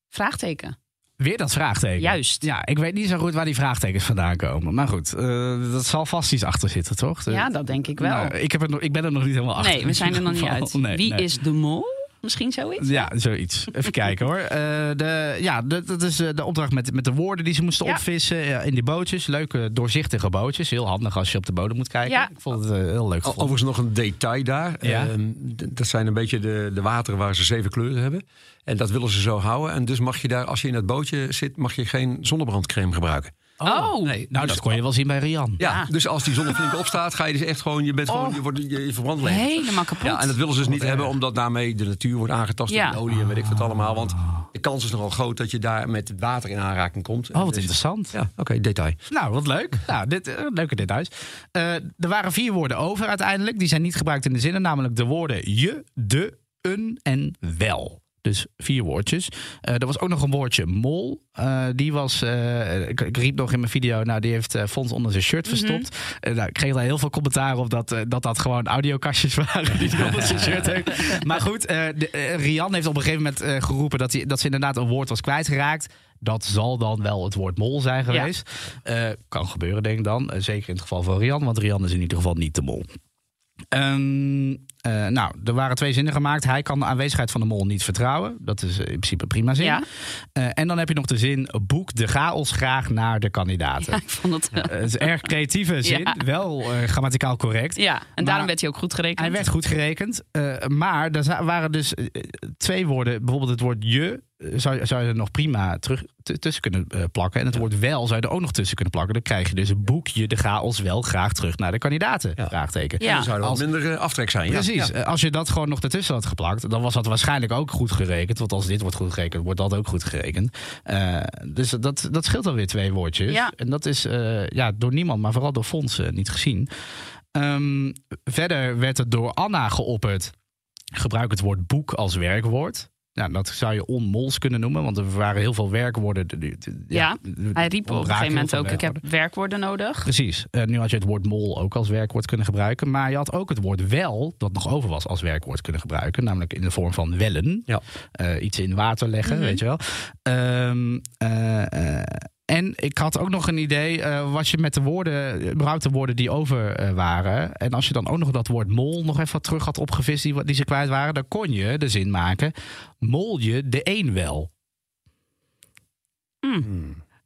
Vraagteken. Weer dat vraagteken. Juist. Ja, ik weet niet zo goed waar die vraagtekens vandaan komen. Maar goed, uh, dat zal vast iets achter zitten, toch? Ja, dat denk ik wel. Nou, ik, heb er nog, ik ben er nog niet helemaal achter. Nee, we zijn er nog niet uit. Nee, Wie nee. is de mol? Misschien zoiets? Ja, zoiets. Even kijken hoor. Uh, de, ja, de, dat is de opdracht met, met de woorden die ze moesten Ja. opvissen ja, in die bootjes. Leuke, doorzichtige bootjes. Heel handig als je op de bodem moet kijken. Ja. Ik vond het uh, heel leuk. gevonden. Overigens nog een detail daar. Ja. Ehm, dat zijn een beetje de, de wateren waar ze zeven kleuren hebben. En dat willen ze zo houden. En dus mag je daar, als je in het bootje zit, mag je geen zonnebrandcrème gebruiken. Oh. Nee, Nou, dus- dat kon je wel zien bij Rian. Ja, Ja. dus als die zon flink opstaat, ga je dus echt gewoon, je bent gewoon, Oh. je, wordt, je, je verbrandt leven. Helemaal kapot. Ja, en dat willen ze dus niet hebben, omdat daarmee de natuur wordt aangetast Ja. door de olie en weet ik wat allemaal. Want de kans is nogal groot dat je daar met water in aanraking komt. Oh, wat Dus- interessant. Ja, oké, detail. Nou, wat leuk. Nou, dit, eh, leuke details. Eh, er waren vier woorden over uiteindelijk. Die zijn niet gebruikt in de zinnen. Namelijk de woorden je, de, een en wel. Dus vier woordjes. Eh, er was ook nog een woordje mol. Eh, die was, eh, ik, ik riep nog in mijn video, nou die heeft Fons onder zijn shirt verstopt. Eh, nou, ik kreeg daar heel veel commentaar op dat, dat dat gewoon audiokastjes waren die hij onder zijn shirt heeft. Maar goed, de, Rian heeft op een gegeven moment geroepen dat, hij, dat ze inderdaad een woord was kwijtgeraakt. Dat zal dan wel het woord mol zijn geweest. Eh, kan gebeuren, denk ik dan. Zeker in het geval van Rian, want Rian is in ieder geval niet de mol. Ehm, eh, nou, er waren twee zinnen gemaakt. Hij kan de aanwezigheid van de mol niet vertrouwen. Dat is in principe een prima zin. Ja. Eh, en dan heb je nog de zin: boek de chaos graag naar de kandidaten. Ja, ik vond het... Eh, Het is een erg creatieve zin, Ja. wel eh, grammaticaal correct. ja, en Maar- daarom werd hij ook goed gerekend. Hij werd goed gerekend, eh, maar er waren dus twee woorden. Bijvoorbeeld het woord je zou, zou je er nog prima terug tussen kunnen plakken. En het woord wel zou je er ook nog tussen kunnen plakken. Dan krijg je dus boek je de chaos wel graag terug naar de kandidaten. Ja. Vraagteken. Ja. Dan zou er wat Als- minder aftrek zijn. ja. Precies. Ja. Eh, Als je dat gewoon nog ertussen had geplakt, dan was dat waarschijnlijk ook goed gerekend. Want als dit wordt goed gerekend, wordt dat ook goed gerekend. Eh, dus dat, dat scheelt alweer twee woordjes. Ja. En dat is eh, ja, door niemand, maar vooral door Fons eh, niet gezien. Ehm, verder werd het door Anna geopperd. Gebruik het woord boek als werkwoord. Nou, dat zou je onmols kunnen noemen, want er waren heel veel werkwoorden. de- de- de- Ja, Hij riep op een gegeven moment ook, ik heb werkwoorden. nodig. Precies. Eh, nu had je het woord mol ook als werkwoord kunnen gebruiken. Maar je had ook het woord wel, dat nog over was, als werkwoord kunnen gebruiken. Namelijk in de vorm van wellen. Ja. Eh, iets in water leggen, Mhm. weet je wel. Ehm, eh, eh, en ik had ook nog een idee, eh, wat je met de woorden, überhaupt de woorden die over eh, waren. En als je dan ook nog dat woord mol nog even wat terug had opgevist, die, die ze kwijt waren, dan kon je de zin maken: mol je de een wel.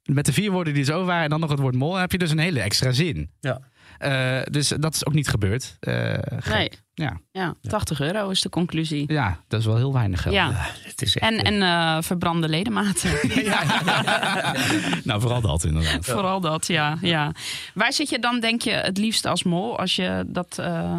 Met de vier woorden die zo waren en dan nog het woord mol, heb je dus een hele extra zin. Ja. Eh, dus dat is ook niet gebeurd. Eh, gek. Nee. Ja. Ja, 80 euro is de conclusie. ja, dat is wel heel weinig geld. Ja, Het is echt, en, en eh, verbrande ledematen. nou, vooral dat inderdaad. Vooral dat, ja, ja. Waar zit je dan, denk je, het liefst als mol als je dat eh,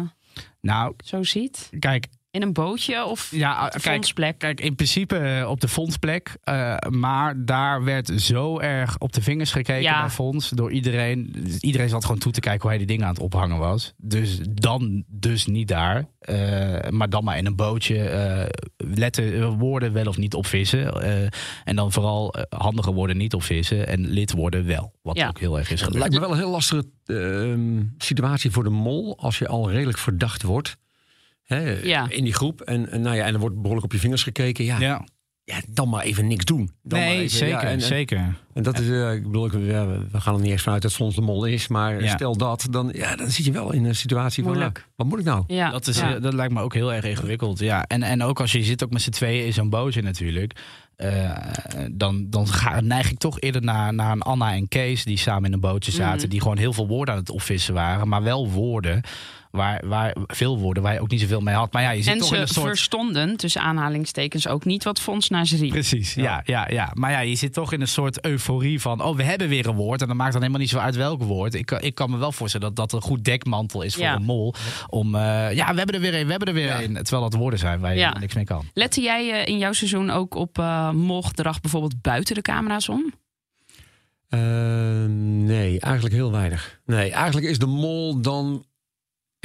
Nou, zo ziet? kijk, In een bootje of Ja, op de kijk, fondsplek? Kijk, in principe eh, op de fondsplek. eh, maar daar werd zo erg op de vingers gekeken Ja. bij Fonds. Door iedereen. Iedereen zat gewoon toe te kijken hoe hij die dingen aan het ophangen was. Dus dan dus niet daar. Eh, maar dan maar in een bootje. eh, letten woorden wel of niet opvissen. eh, en dan vooral handige woorden niet opvissen. En lidwoorden wel. Wat Ja. ook heel erg is Het gebeurd. lijkt me wel een heel lastige ehm, situatie voor de mol als je al redelijk verdacht wordt. Hè, Ja. In die groep. En, en, nou ja, en er wordt behoorlijk op je vingers gekeken. Ja, ja. Ja. dan maar even niks doen. Dan maar Nee, even, zeker. ja, en, en- zeker. En dat is, eh, ik bedoel, ik, we we gaan er niet eens vanuit dat Fons de mol is. Maar Ja. stel dat, dan, ja, dan zit je wel in een situatie van, Moeilijk. ja, wat moet ik nou? Ja, Dat, is, ja. eh, dat lijkt me ook heel erg ingewikkeld. Ja. En, en ook als je zit ook met z'n tweeën in zo'n bootje natuurlijk. eh, dan dan ga, neig ik toch eerder naar, naar een Anna en Kees die samen in een bootje zaten. Mhm. Die gewoon heel veel woorden aan het opvissen waren. Maar wel woorden waar, waar veel woorden waar je ook niet zoveel mee had. Maar ja, je zit en toch in ze een soort... verstonden, tussen aanhalingstekens, ook niet wat Fons naar ze riep. Precies, ja. Ja, ja, Maar ja, je zit toch in een soort euforie van... oh, we hebben weer een woord. En dan maakt het helemaal niet zo uit welk woord. Ik, kan- ik kan me wel voorstellen dat dat een goed dekmantel is voor Ja. een mol. Om, eh, ja, we hebben er weer een, we hebben er weer een. Terwijl dat woorden zijn waar je Ja. niks mee kan. Lette jij eh, in jouw seizoen ook op eh molgedrag bijvoorbeeld buiten de camera's om? Nee, eigenlijk heel weinig. Nee, eigenlijk is de mol dan...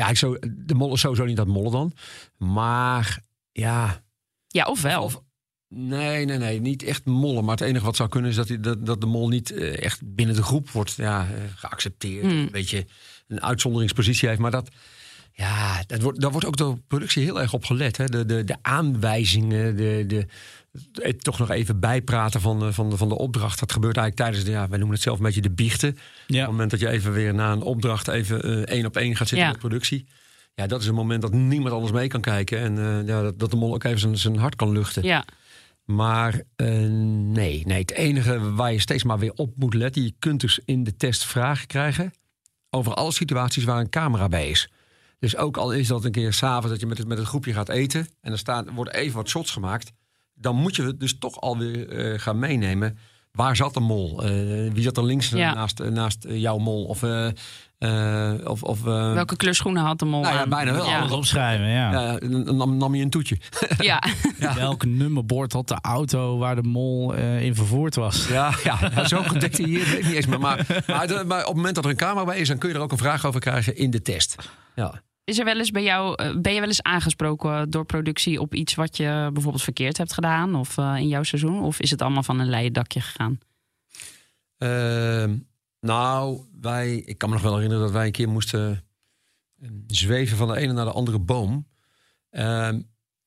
Ja, ik zou, de mol is sowieso niet dat mollen dan. Maar ja, Ja, of wel? Of- Nee, nee, nee, niet echt mollen. Maar het enige wat zou kunnen is dat, hij, dat, dat de mol niet eh, echt binnen de groep wordt ja, eh, geaccepteerd. Hmm. Een beetje een uitzonderingspositie heeft. Maar dat, Ja, dat wordt, daar wordt ook door productie heel erg op gelet. Hè? De, de, de aanwijzingen, de, de, toch nog even bijpraten van, de- van, de, van de opdracht. Dat gebeurt eigenlijk tijdens de, ja, wij noemen het zelf een beetje de biechten. Op het moment dat je even weer na een opdracht even eh, één op één gaat zitten Ja. met productie. Ja, dat is een moment dat niemand anders mee kan kijken. En eh, ja, dat, dat de mol ook even zijn, zijn hart kan luchten. Ja, Maar eh, nee, nee, het enige waar je steeds maar weer op moet letten... je kunt dus in de test vragen krijgen... over alle situaties waar een camera bij is. Dus ook al is dat een keer s'avonds dat je met het, met het groepje gaat eten... en er staan, er worden even wat shots gemaakt... dan moet je het dus toch alweer eh gaan meenemen... Waar zat de mol? Eh, wie zat er links Ja. naast, naast eh, jouw mol? Of, eh, eh, of, of eh, welke kleurschoenen had de mol Nou ja, bijna wel. Ja, Alles opschrijven, ja. ja, dan nam, nam je een toetje. ja. Welk nummerbord had de auto waar de mol eh, in vervoerd was? Ja, ja, ja, zo gedetailleerd weet ik niet eens. Maar, maar, maar op het moment dat er een camera bij is, dan kun je er ook een vraag over krijgen in de test. Ja. Is er wel eens bij jou, eh, ben je wel eens aangesproken door productie op iets wat je bijvoorbeeld verkeerd hebt gedaan of eh, in jouw seizoen? Of is het allemaal van een leien dakje gegaan? Ehm, nou, wij, ik kan me nog wel herinneren dat wij een keer moesten eh, zweven van de ene naar de andere boom. Ehm,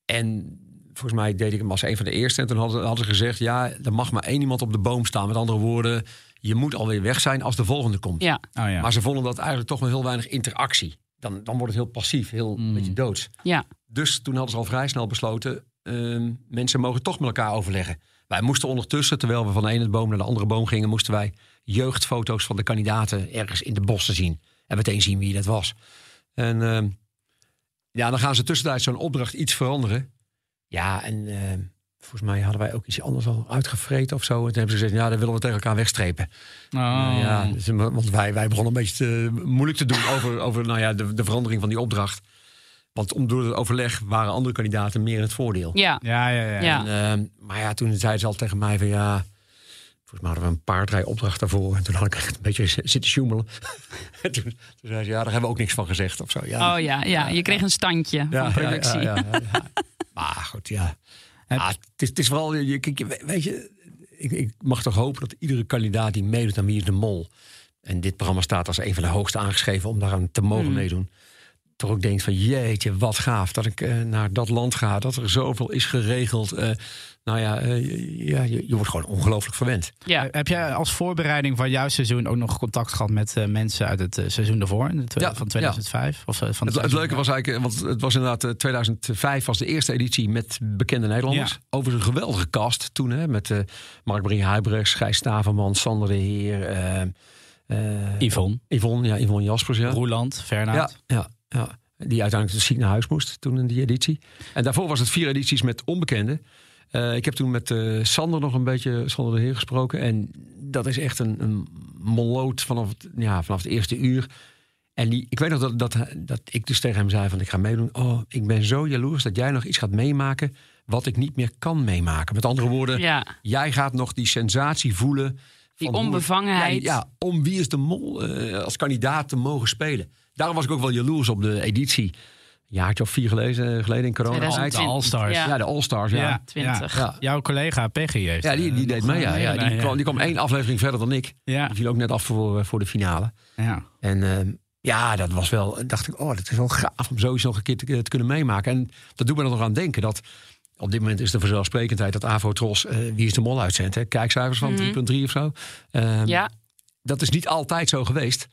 en volgens mij deed ik hem als een van de eerste. En toen hadden, hadden ze gezegd, ja, er mag maar één iemand op de boom staan. Met andere woorden, je moet alweer weg zijn als de volgende komt. Ja, Oh ja. Maar ze vonden dat eigenlijk toch wel heel weinig interactie. Dan, dan wordt het heel passief, heel een Mm. beetje doods. ja, Dus toen hadden ze al vrij snel besloten... ehm, mensen mogen toch met elkaar overleggen. Wij moesten ondertussen, terwijl we van de ene boom naar de andere boom gingen... moesten wij jeugdfoto's van de kandidaten ergens in de bossen zien. En meteen zien wie dat was. En ehm, ja, dan gaan ze tussentijds zo'n opdracht iets veranderen. Ja, en ehm, volgens mij hadden wij ook iets anders al uitgevreten of zo. En toen hebben ze gezegd, ja, dan willen we tegen elkaar wegstrepen. Oh. Ja, dus, want wij, wij begonnen een beetje te, moeilijk te doen over, over nou ja, de, de verandering van die opdracht. Want om, door het overleg waren andere kandidaten meer in het voordeel. ja. Ja, ja, ja. Ja. En, ehm, maar ja, toen zeiden ze al tegen mij van ja... Volgens mij hadden we een paardrij opdracht daarvoor. En toen had ik echt een beetje zitten sjoemelen. en toen, toen zei ze, ja, daar hebben we ook niks van gezegd of zo. Ja, Oh ja, ja, je kreeg een standje ja, van productie. Ja, ja, ja, ja. maar goed, ja. Ah, het, is, het is vooral, je, kijk, je- weet je, ik, ik mag toch hopen dat iedere kandidaat die meedoet aan Wie is de Mol... en dit programma staat als een van de hoogste aangeschreven om daaraan te mogen Hmm. meedoen... toch ook denkt van jeetje, wat gaaf dat ik eh, naar dat land ga... dat er zoveel is geregeld. Eh, nou ja, eh, je- ja je, je wordt gewoon ongelooflijk verwend. Ja. Heb jij als voorbereiding van jouw seizoen ook nog contact gehad met eh, mensen uit het eh, seizoen daarvoor? in de twe- Ja, van 2005? Of eh, van Het, het leuke was eigenlijk, eh, want het was inderdaad eh, 2005 was de eerste editie met bekende Nederlanders. Ja. Overigens een geweldige cast toen, hè, met eh Mark Brie Huibrechts, Gijs Staverman, Sander de Heer, eh, eh, Yvonne, Yvonne, ja, Yvonne Jaspers. Ja. Roeland, Ja, Fernand. ja, ja, die uiteindelijk dus ziek naar huis moest toen in die editie. En daarvoor was het vier edities met onbekenden. Eh, ik heb toen met eh, Sander nog een beetje, Sander de Heer, gesproken. En dat is echt een, een moloot vanaf, het- ja, vanaf het eerste uur. En die, ik weet nog dat, dat, dat ik dus tegen hem zei van ik ga meedoen. Oh, ik ben zo jaloers dat jij nog iets gaat meemaken wat ik niet meer kan meemaken. Met andere woorden, Ja, jij gaat nog die sensatie voelen. die hoe- onbevangenheid. ja, ja, om wie is de mol eh, als kandidaat te mogen spelen. Daarom was ik ook wel jaloers op de editie. Jaartje of vier geleden, geleden in corona. 2020. De All-Stars. Ja. Ja, de All-Stars. Ja. Ja. 20. Ja. Jouw collega Peggy heeft. die, die eh, deed mee. Ja. Ja, die, ja. kwam, die kwam één aflevering verder dan ik. Ja, Die viel ook net af voor, eh, voor de finale. ja. En ehm, ja, dat was wel. dacht ik, oh, dat is wel gaaf om zoiets nog een keer te, te kunnen meemaken. En dat doet me er nog aan denken dat. Op dit moment is de vanzelfsprekendheid dat Avo Tros eh, Wie is de Mol uitzendt. Hè? Kijkcijfers van Mhm. 3.3 of zo. Ehm, Ja, dat is niet altijd zo geweest.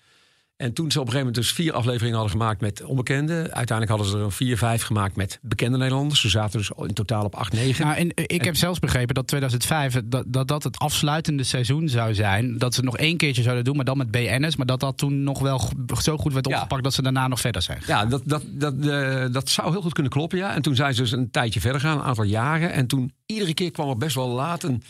En toen ze op een gegeven moment dus vier afleveringen hadden gemaakt met onbekenden. Uiteindelijk hadden ze er vier, vijf gemaakt met bekende Nederlanders. Ze zaten dus in totaal op acht, negen. Nou, en eh, ik heb zelfs begrepen dat 2005 dat, dat dat het afsluitende seizoen zou zijn. Dat ze nog één keertje zouden doen, maar dan met BN'ers. Maar dat dat toen nog wel zo goed werd Ja. opgepakt dat ze daarna nog verder zijn. Ja, dat, dat, dat, eh, dat zou heel goed kunnen kloppen, ja. En toen zijn ze dus een tijdje verder gegaan, een aantal jaren. En toen, iedere keer kwam er best wel laat een,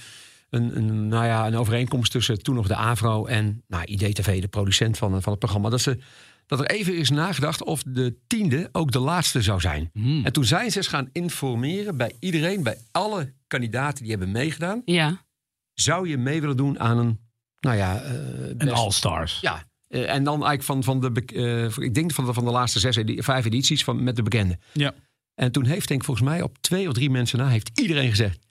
een, een, nou ja, een overeenkomst tussen toen nog de AVRO en nou, IDTV, de producent van, van het programma. Dat, ze, dat er even is nagedacht of de tiende ook de laatste zou zijn. Hmm. En toen zijn ze eens gaan informeren bij iedereen, bij alle kandidaten die hebben meegedaan. ja. Zou je mee willen doen aan een, nou ja, eh, Een All-Stars. Ja, eh, en dan eigenlijk van, van de, eh, ik denk van de, van de laatste zes, edi- vijf edities van, met de bekende. Ja. En toen heeft, denk ik volgens mij op twee of drie mensen na, heeft iedereen gezegd.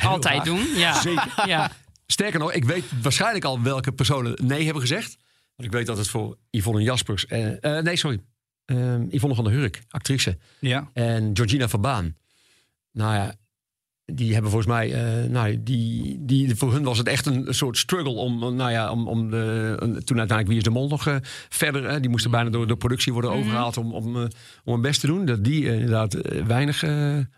Heel Altijd doen. Ja. Zeker. Ja. Sterker nog, ik weet waarschijnlijk al welke personen nee hebben gezegd. Want ik weet dat het voor Yvonne Jaspers. eh, eh, nee, sorry. ehm, Yvonne van der Hurk, actrice. Ja. En Georgina Verbaan. Nou ja, die hebben volgens mij, eh, nou, die, die, voor hun was het echt een, soort struggle om, nou ja, om, om de, toen uiteindelijk Wie is de Mol nog eh, verder, die moesten bijna door de productie worden overgehaald om, om, om hun best te doen. Dat die inderdaad weinig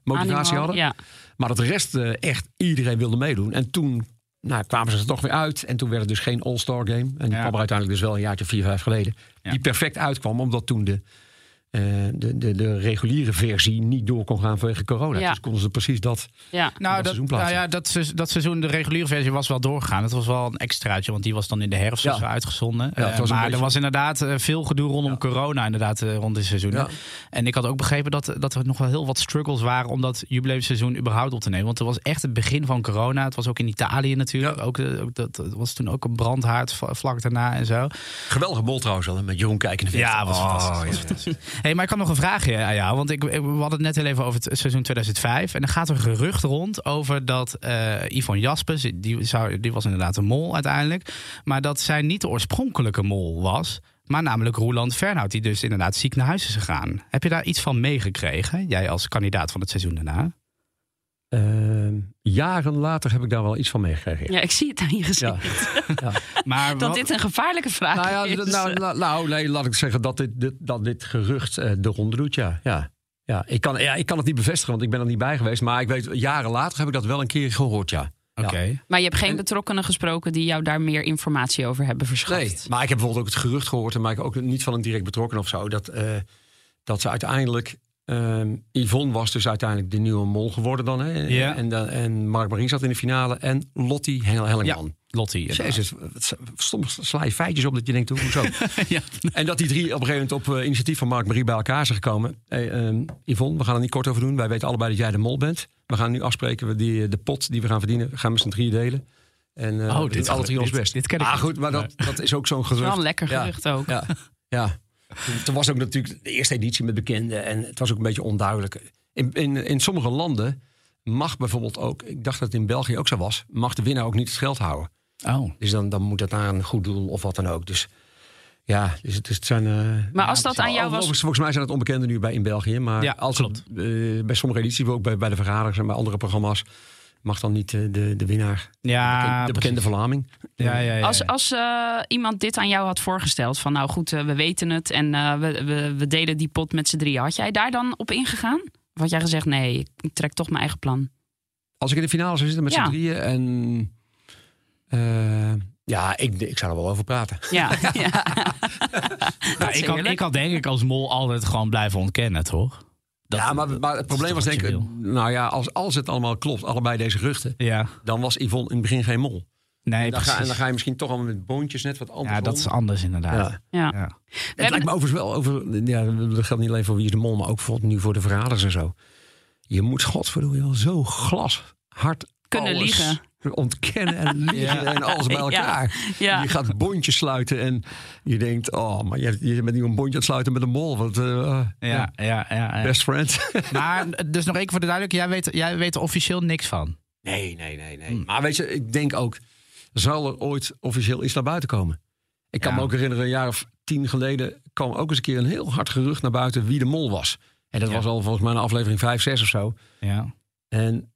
motivatie hadden. Ja. Maar dat de rest eh, echt iedereen wilde meedoen. En toen nou, kwamen ze er toch weer uit. En toen werd het dus geen All-Star game. En die Ja. kwam er uiteindelijk dus wel een jaartje, vier, vijf geleden. Ja. Die perfect uitkwam, omdat toen de, eh, de, de, de reguliere versie niet door kon gaan vanwege corona. Ja. Dus konden ze precies dat. ja. Nou, dat, seizoen nou plaatsen. ja, dat, se- dat seizoen, de reguliere versie was wel doorgegaan. Het was wel een extraatje, want die was dan in de herfst Ja. zo uitgezonden. Ja, Eh, was maar beetje- er was inderdaad eh, veel gedoe rondom corona inderdaad, rond dit seizoen. Ja. En ik had ook begrepen dat, dat er nog wel heel wat struggles waren om dat jubileumseizoen überhaupt op te nemen. Want het was echt het begin van corona. Het was ook in Italië natuurlijk. Ook, ook dat, dat was toen ook een brandhaard vlak daarna en zo. Geweldige bol trouwens al, met Jeroen Kijken. Ja, was fantastisch. Hey, maar ik had nog een vraagje aan jou. Want ik, we hadden het net heel even over het seizoen 2005. En er gaat een gerucht rond over dat eh Yvonne Jaspers... Die, zou, was inderdaad een mol uiteindelijk. Maar dat zij niet de oorspronkelijke mol was... Maar namelijk Roeland Fernhout, die dus inderdaad ziek naar huis is gegaan. Heb je daar iets van meegekregen? Jij als kandidaat van het seizoen daarna? Ehm, jaren later heb ik daar wel iets van meegekregen. ja, ik zie het aan je gezicht. Ja. Maar Dat wat- dit een gevaarlijke vraag Nou, ja, is. nou, nou, nee, laat ik zeggen dat dit, dit, dat dit gerucht eh, de ronde doet, ja. ja. Ja, ik kan, ja, ik kan het niet bevestigen, want ik ben er niet bij geweest. Maar ik weet, jaren later heb ik dat wel een keer gehoord, ja. Oké. Maar je hebt geen betrokkenen gesproken die jou daar meer informatie over hebben verschaft. Nee, maar ik heb bijvoorbeeld ook het gerucht gehoord, maar ik ook niet van een direct betrokken of zo, dat, eh, dat ze uiteindelijk. Ehm, Yvonne was dus uiteindelijk de nieuwe mol geworden dan. Hè? Ja. En, dan- en Mark Marie zat in de finale. En Lottie Hel- Hellingman. Lottie. inderdaad. Jezus, soms sla je feitjes op dat je denkt, hoezo? Ja. En dat die drie op een gegeven moment op eh, initiatief van Mark Marie bij elkaar zijn gekomen. Hey, ehm, Yvonne, we gaan er niet kort over doen. Wij weten allebei dat jij de mol bent. We gaan nu afspreken, we die, de pot die we gaan verdienen, gaan we met z'n drieën delen. En eh Oh, we dit- doen alle drie ons best. dit ken ik ah, goed, maar dat, dat is ook zo'n gerucht. Wel een lekker Ja. gerucht ook. Ja, ja. Toen, toen was ook natuurlijk de eerste editie met bekenden. En het was ook een beetje onduidelijk. In, in, in sommige landen mag bijvoorbeeld ook, ik dacht dat het in België ook zo was, mag de winnaar ook niet het geld houden. Oh. Dus dan, dan moet dat naar een goed doel of wat dan ook. Dus ja, dus het, is- het zijn. eh, Maar als ja, dat aan jou was- Volgens mij zijn het onbekenden nu bij in België. Maar Ja, als klopt. het, eh, bij sommige edities, ook bij, bij de vergaders en bij andere programma's, mag dan niet eh, de, de winnaar, Ja, de bekende precies. Vlaming. Ja, ja, ja, Als, ja. als eh, iemand dit aan jou had voorgesteld, van nou goed, eh, we weten het en eh, we, we, we delen die pot met z'n drieën, had jij daar dan op ingegaan? Of had jij gezegd, nee, ik trek toch mijn eigen plan? Als ik in de finale zou zitten met Ja. z'n drieën en. eh, ja, ik, ik zou er wel over praten. Ja, ja. Nou, ik, had, ik had denk ik als mol altijd gewoon blijven ontkennen, toch? Dat- ja, maar, maar het probleem was denk ik, nou ja, als, als het allemaal klopt, allebei deze geruchten, Ja, dan was Yvonne in het begin geen mol. nee, En dan, ga, precies. en dan ga je misschien toch allemaal met boontjes net wat anders ja, dat om. is anders inderdaad. Ja. ja. Ja. Het lijkt me overigens wel over. Ja, dat geldt niet alleen voor wie is de mol, maar ook bijvoorbeeld nu voor de verraders en zo. Je moet godverdomme wel zo glashard Kunnen alles liegen. Ontkennen en liegen en alles bij elkaar. Ja. Je gaat bondjes sluiten en je denkt, oh, maar je, je bent nu een bondje aan het sluiten met een mol. Want, eh, Ja, ja, ja, ja. Best friend. Maar dus nog één voor de duidelijkheid. Jij weet, jij weet er officieel niks van. Nee, nee, nee, nee. Hmm. Maar weet je, ik denk ook, zal er ooit officieel iets naar buiten komen? Ik kan Ja. me ook herinneren, een jaar of tien geleden kwam ook eens een keer een heel hard gerucht naar buiten wie de mol was. En dat Ja. was al volgens mij een aflevering 5, 6 of zo. Ja. En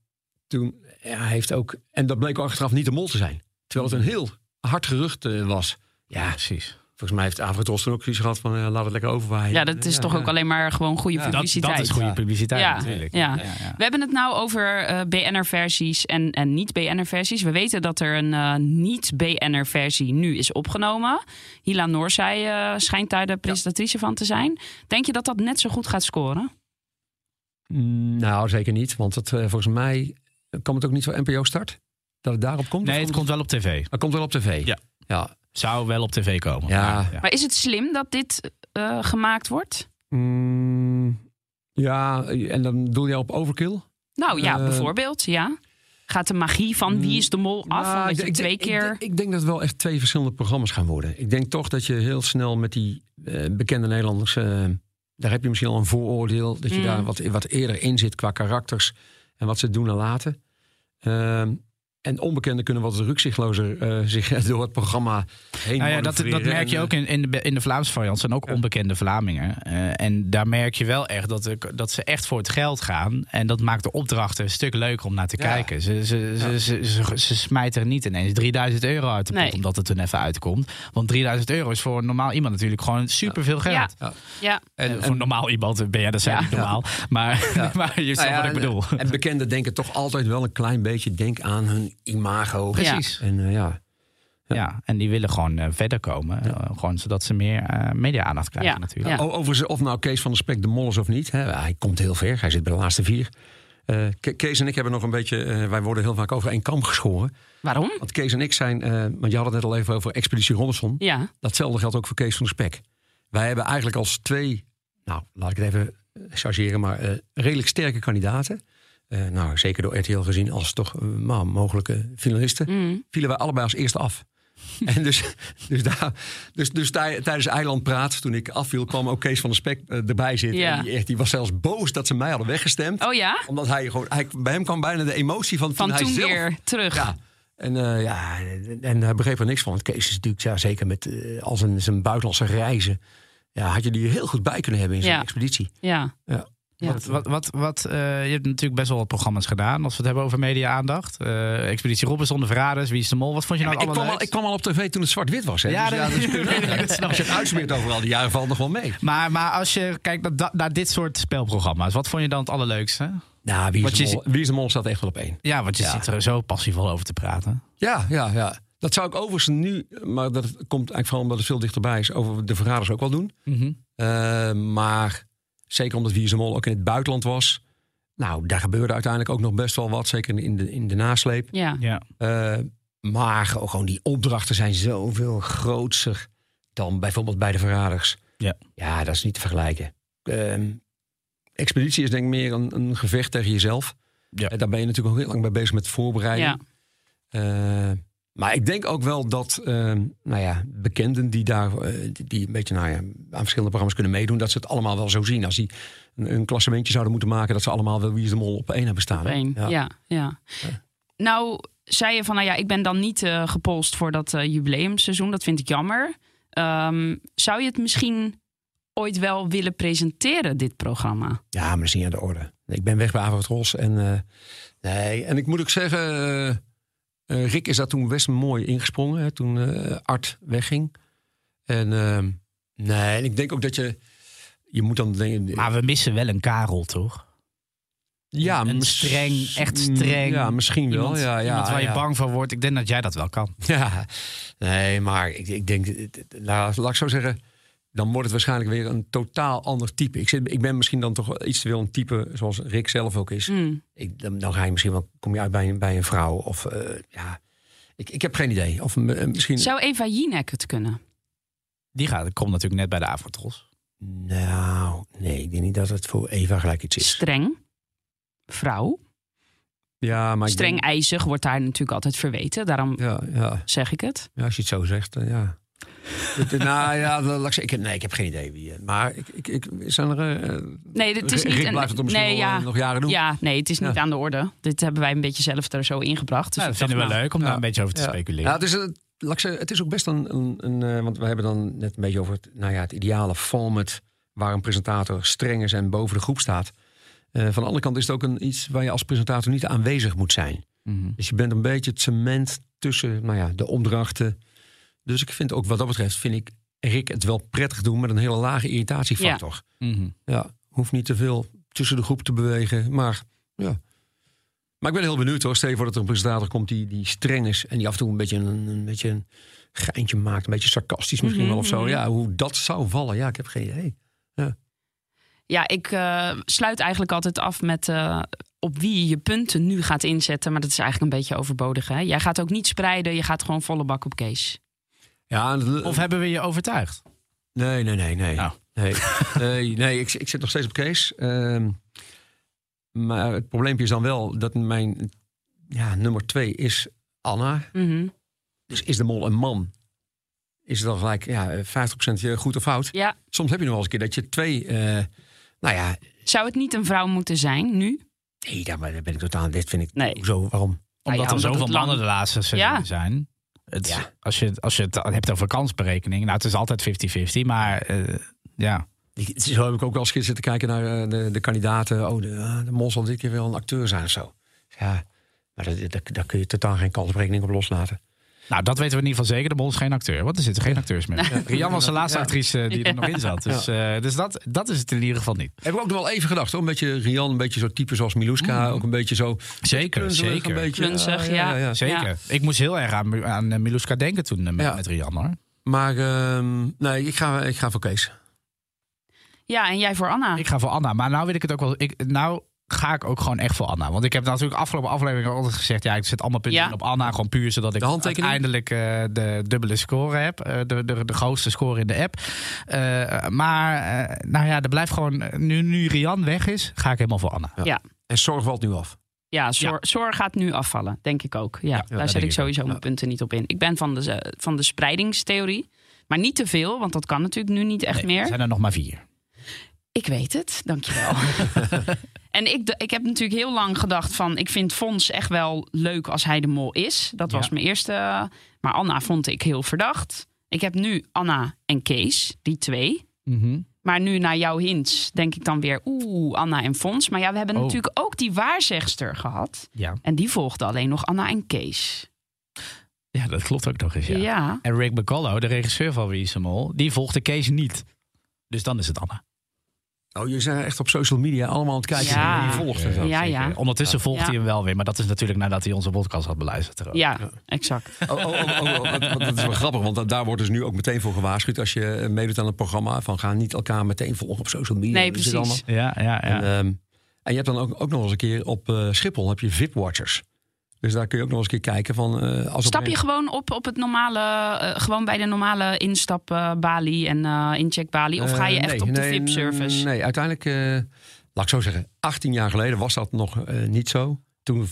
toen ja, hij heeft ook, en dat bleek ook achteraf niet de mol te zijn. Terwijl het een heel hard gerucht eh, was. Ja, precies. volgens mij heeft Avrotros toen ook zoiets gehad van eh, laat het lekker overwaaien. ja, dat is Ja, toch ja. ook alleen maar gewoon goede Ja, dat- Dat, publiciteit. dat is goede publiciteit Ja, natuurlijk. ja. Ja, ja. We hebben het nou over eh, BNR-versies en, en niet-BNR-versies. We weten dat er een eh, niet-BNR-versie nu is opgenomen. Hila Noorzij eh schijnt daar de presentatrice van te zijn. Denk je dat dat net zo goed gaat scoren? Nou, zeker niet. Want het, volgens mij kwam het ook niet voor NPO Start. Dat het daarop komt? Nee, het komt wel op tv. Het komt wel op tv. Ja. ja. Zou wel op tv komen. Ja. Maar, ja. Maar is het slim dat dit eh, gemaakt wordt? Mm, ja, en dan doe je op overkill? Nou ja, Eh, bijvoorbeeld, ja. Gaat de magie van wie is de mol af? Nou, ik, twee denk- keer... Ik, denk- ik denk dat het wel echt twee verschillende programma's gaan worden. Ik denk toch dat je heel snel met die eh, bekende Nederlanders... daar heb je misschien al een vooroordeel. Dat je Mm. daar wat, wat eerder in zit qua karakters. En wat ze doen en laten. Um, en onbekenden kunnen wat rukzichtlozer eh, zich door het programma heen Nou ja, dat, dat merk je ook in, in, de, in de Vlaamse variant. zijn ook onbekende Vlamingen. Eh, en daar merk je wel echt dat, dat ze echt voor het geld gaan. En dat maakt de opdrachten een stuk leuker om naar te Ja. kijken. Ze, ze, ze, ze, ze, ze smijten er niet ineens 3000 euro uit de pot Nee. omdat het er even uitkomt. Want 3000 euro is voor een normaal iemand natuurlijk gewoon superveel geld. Ja. Ja, En, En- voor een normaal iemand ben jij dat zijn Ja. niet normaal. Maar, maar je snapt Nou ja, wat ik bedoel. En bekenden denken toch altijd wel een klein beetje. Denk aan hun imago. Precies. En eh, ja, Ja. en die willen gewoon eh, verder komen. Eh, gewoon zodat ze meer eh, media-aandacht krijgen Ja. natuurlijk. Overigens, of nou Kees van der Spek de mol is of niet. Hè, hij komt heel ver. Hij zit bij de laatste vier. Eh, Ke- Kees en ik hebben nog een beetje... wij worden heel vaak over één kam geschoren. waarom? Want Kees en ik zijn... eh, want je had het net al even over Expeditie Robinson. Ja, Datzelfde geldt ook voor Kees van der Spek. Wij hebben eigenlijk als twee... Nou, laat ik het even chargeren. Maar eh, redelijk sterke kandidaten. Eh, nou, zeker door RTL gezien als toch nou, mogelijke finalisten. Mm. Vielen wij allebei als eerste af. En dus, dus, daar, dus, dus tij- tijdens Eilandpraat, toen ik afviel, kwam ook Kees van der Spek eh, erbij zitten. Ja. En die, echt, die was zelfs boos dat ze mij hadden weggestemd. Oh ja? Omdat hij gewoon, hij, bij hem kwam bijna de emotie van, Van toen hij zelf... weer terug. Ja. En, eh, ja, en- en hij begreep er niks van. Want Kees is natuurlijk, ja, zeker met eh, al zijn, zijn buitenlandse reizen... Ja, had je die heel goed bij kunnen hebben in zijn Ja. expeditie. Ja. Ja. Ja. Wat, wat, wat, wat, eh, je hebt natuurlijk best wel wat programma's gedaan. Als we het hebben over media-aandacht. Eh, Expeditie Robinson, De Verraders, Wie is de Mol. Wat vond je nou ik, kwam al, ik kwam al op tv toen het zwart-wit was. Hè? Ja, dus, dat- ja, dus dat snap je het uitsmeert overal die jaren valt nog wel mee. Maar, maar als je kijkt naar, dit soort spelprogramma's. Wat vond je dan het allerleukste? Nou, wie is, de je mol, wie is de mol staat echt wel op één. Ja, want je Ja. zit er zo passievol over te praten. Ja, ja, ja. Dat zou ik overigens nu, maar dat komt eigenlijk vooral omdat het veel dichterbij is, over de verraders ook wel doen. Eh, maar zeker omdat Wie is de Mol ook in het buitenland was. Nou, daar gebeurde uiteindelijk ook nog best wel wat, zeker in de, in de nasleep. Ja. Ja. Eh, maar gewoon die opdrachten zijn zoveel grootser dan bijvoorbeeld bij de verraders. Ja. ja dat is niet te vergelijken. Ehm, expeditie is denk ik meer een, een gevecht tegen jezelf. Ja. Eh, daar ben je natuurlijk al heel lang bij bezig met voorbereiding. Ja. Maar ik denk ook wel dat ehm, nou ja, bekenden die daar eh, die, een beetje nou ja, aan verschillende programma's kunnen meedoen, dat ze het allemaal wel zo zien. Als die een, een klassementje zouden moeten maken, dat ze allemaal wel wie is de mol op één hebben staan. Op één. Ja. Ja, Nou, zei je van, nou ja, ik ben dan niet eh, gepolst voor dat eh, jubileumseizoen. Dat vind ik jammer. Ehm, zou je het misschien ooit wel willen presenteren, dit programma? Ja, maar dat is niet aan de orde. Ik ben weg bij Avond Ros. En, nee, en ik moet ook zeggen, eh, eh, Rick is daar toen best mooi ingesprongen. Hè, toen eh, Art wegging. En ehm, nee, ik denk ook dat je... Je moet dan denken... Maar we missen wel een Karel, toch? ja, een streng, echt streng Ja, misschien wel. Iemand, ja, ja, iemand waar je bang van wordt. Ik denk dat jij dat wel kan. Ja, nee, maar ik, ik denk, nou, laat ik zo zeggen, dan wordt het waarschijnlijk weer een totaal ander type. Ik, zit, ik ben misschien dan toch wel iets te veel een type zoals Rick zelf ook is. Hmm. Ik, dan, dan ga je misschien wel, kom je uit bij een, bij een vrouw of eh, ja, ik, ik heb geen idee. Of m- misschien, Zou Eva Jinek het kunnen? Die gaat, komt natuurlijk net bij de Avotros. nou, nee, ik denk niet dat het voor Eva gelijk iets is. Streng. Vrouw. Ja, maar ik Streng denk- ijzig wordt daar natuurlijk altijd verweten. Daarom ja, ja, zeg ik het. ja, als je het zo zegt, dan ja. Het- nou ja, laat ik, nee, ik heb geen idee wie. eh, Maar ik, ik, ik, zijn er. eh, Nee, dit is Rick niet... blijft het misschien nee, wel, ja. eh, nog jaren doen. Ja, nee, het is niet Ja. aan de orde. Dit hebben wij een beetje zelf er zo ingebracht. Dus Nou, dat vinden we nou, leuk om daar een beetje over te Ja. speculeren. Ja, het, is, een- laat ik zeggen, het is ook best een. een, een eh, want we hebben dan net een beetje over het, nou ja, het ideale format. waar een presentator streng is en boven de groep staat. Eh, van de andere kant is het ook een, iets waar je als presentator niet aanwezig moet zijn. Mhm. Dus je bent een beetje het cement tussen nou ja, de opdrachten. Dus ik vind ook wat dat betreft, vind ik Rick het wel prettig doen met een hele lage irritatiefactor. Mhm. Ja, hoeft niet te veel tussen de groep te bewegen. Maar ja. Maar ik ben heel benieuwd hoor. Stel voor dat er een presentator komt die, die streng is. En die af en toe een beetje een, een beetje een geintje maakt. Een beetje sarcastisch misschien wel of zo. Mhm. Ja, hoe dat zou vallen. Ja, ik heb geen idee. Ja, ik eh, sluit eigenlijk altijd af met eh, op wie je je punten nu gaat inzetten. Maar dat is eigenlijk een beetje overbodig. Hè? Jij gaat ook niet spreiden, je gaat gewoon volle bak op Kees. Ja, Of hebben we je overtuigd? nee, nee, nee, nee. Nou. Nee, nee, nee ik, ik zit nog steeds op Kees. Ehm, maar het probleempje is dan wel dat mijn ja, nummer twee is Anna. Mhm. Dus is de mol een man? Is het dan gelijk ja, 50% goed of fout? Ja, Soms heb je nog wel eens een keer dat je twee. eh, nou ja, zou het niet een vrouw moeten zijn nu? nee, daar ben ik totaal. Dit vind ik. Nee. Zo, waarom? Omdat ja, er omdat zoveel mannen de laatste seizoenen Ja. zijn. Het, Ja. als, je, als je het hebt over kansberekening. Nou, het is altijd 50-50. Maar eh, ja. Zo heb ik ook wel eens zitten kijken naar eh, de, de kandidaten. Oh, de, ah, de mol zal dit keer wel een acteur zijn of zo. Ja, maar dat- dat- daar kun je totaal geen kansberekening op loslaten. Nou, dat weten we in ieder geval zeker. De Mol is geen acteur. Want er zitten geen acteurs meer. Rian was de laatste actrice die er nog in zat. Dus, eh, dus dat, dat is het in ieder geval niet. Heb ik ook nog wel even gedacht hoor. Een beetje Rian, een beetje zo type zoals Miluska. Ook een beetje zo... Zeker, zeker. Een beetje, Klunzig, ah, ja. Zeker. Ik moest heel erg aan, aan eh, Miluska denken toen eh, met, Ja. met Rian hoor. Maar ehm, nee, ik ga, ik ga voor Kees. Ja, en jij voor Anna. Ik ga voor Anna. Maar nou weet ik het ook wel. Ik, nou ga ik ook gewoon echt voor Anna. Want ik heb natuurlijk afgelopen aflevering altijd gezegd... ja, ik zet allemaal punten Ja. in op Anna. Gewoon puur zodat ik uiteindelijk eh, de dubbele score heb. eh, de, de, de grootste score in de app. Eh, maar eh, nou ja, er blijft gewoon... Nu, nu Rian weg is, ga ik helemaal voor Anna. Ja. En Zorg valt nu af. Ja, Zor, Zor gaat nu afvallen, denk ik ook. Ja, daar zet ik sowieso ook. mijn punten niet op in. Ik ben van de, van de spreidingstheorie. Maar niet te veel, want dat kan natuurlijk nu niet echt Nee, meer. Er zijn er nog maar vier. Ik weet het, dankjewel. en ik, ik heb natuurlijk heel lang gedacht van... ik vind Fons echt wel leuk als hij de mol is. Dat was Ja. mijn eerste. Maar Anna vond ik heel verdacht. Ik heb nu Anna en Kees, die twee. Maar nu naar jouw hints denk ik dan weer... oeh, Anna en Fons. Maar ja, we hebben Oh. natuurlijk ook die waarzegster gehad. Ja. En die volgde alleen nog Anna en Kees. ja, dat klopt ook nog eens. Ja. Ja. En Rick Bacallo, de regisseur van Wie is de Mol... die volgde Kees niet. Dus dan is het Anna. Oh, je zijn echt op social media allemaal aan het kijken. Ja. wie je volgt en zo. Ja, ja. Ondertussen volgt Ja. hij hem wel weer. Maar dat is natuurlijk nadat hij onze podcast had beluisterd. trouwens. Ja, exact. Oh, oh, oh, oh, oh, dat is wel grappig, want da- daar wordt dus nu ook meteen voor gewaarschuwd. Als je eh, meedoet aan het programma, van ga niet elkaar meteen volgen op social media. Nee, precies. Ja, ja, ja. En, ehm, en je hebt dan ook, ook nog eens een keer op eh, Schiphol heb je VIP-watchers. Dus daar kun je ook nog eens een keer kijken van... eh, als op Stap je een- gewoon op, op het normale, eh, gewoon bij de normale instap eh, balie en eh incheck balie? Of ga je Eh, echt nee, op de nee, VIP-service? Nee, uiteindelijk, eh, laat ik zo zeggen, 18 jaar geleden was dat nog eh, niet zo. Toen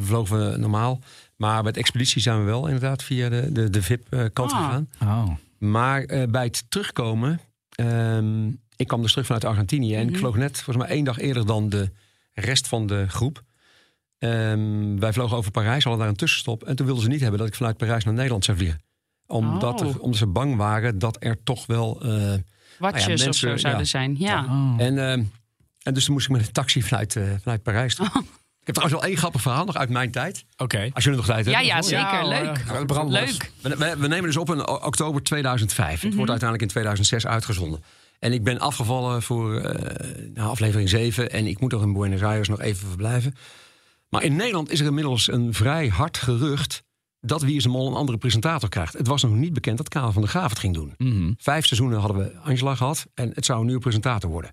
vlogen we normaal. Maar met expeditie zijn we wel inderdaad via de, de, de VIP-kant Ah. gegaan. Oh. Maar eh, bij het terugkomen, ehm, ik kwam dus terug vanuit Argentinië en ik Mhm. vloog net volgens mij één dag eerder dan de rest van de groep. Ehm, wij vlogen over Parijs, hadden daar een tussenstop. En toen wilden ze niet hebben dat ik vanuit Parijs naar Nederland zou vliegen. Omdat, Oh. er, omdat ze bang waren dat er toch wel. eh, Watjes ja, of zo zouden ja. zijn. Ja. Oh. en, ehm, en dus toen moest ik met een taxi vanuit, eh, vanuit Parijs. toe. Ik heb trouwens wel één grappig verhaal nog uit mijn tijd. Oké. Als jullie nog tijd Ja, hebben. ja, hoor. zeker. Ja, Leuk. Brandlos. Leuk. We, we, we nemen dus op in oktober 2005. Mhm. Het wordt uiteindelijk in 2006 uitgezonden. En ik ben afgevallen voor eh, nou, aflevering 7. En ik moet nog in Buenos Aires nog even verblijven. Maar in Nederland is er inmiddels een vrij hard gerucht... dat Wie is de Mol een andere presentator krijgt. Het was nog niet bekend dat Karel van der Graaf het ging doen. Mhm. Vijf seizoenen hadden we Angela gehad. En het zou een nieuwe presentator worden.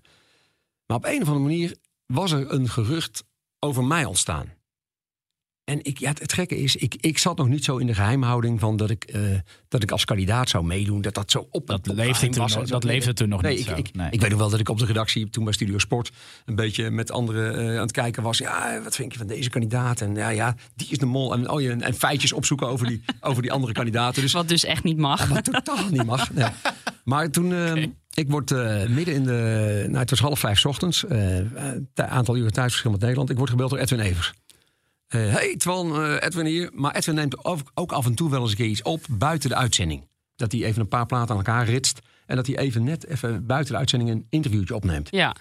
Maar op een of andere manier was er een gerucht over mij ontstaan. En ik, ja, het, het gekke is, ik, ik zat nog niet zo in de geheimhouding van dat ik, eh, dat ik als kandidaat zou meedoen. Dat dat zo op Dat leefde toen was dat leefde toen nog nee, niet ik, zo. Ik, Nee. ik weet nog wel dat ik op de redactie, toen bij Studio Sport, een beetje met anderen eh, aan het kijken was. Ja, wat vind je van deze kandidaat? En ja, ja, die is de mol. En, oh, ja, en, en feitjes opzoeken over die, over die andere kandidaten. Dus Wat dus echt niet mag. wat totaal niet mag. Nee. Maar toen, eh, ik word eh, midden in de, nou het was half vijf 's ochtends, eh, een aantal uren tijdsverschil met Nederland. Ik word gebeld door Edwin Evers. Eh, hey Twan, eh, Edwin hier. Maar Edwin neemt ook, af en toe wel eens een keer iets op buiten de uitzending. Dat hij even een paar platen aan elkaar ritst. En dat hij even net even buiten de uitzending een interviewtje opneemt. Ja.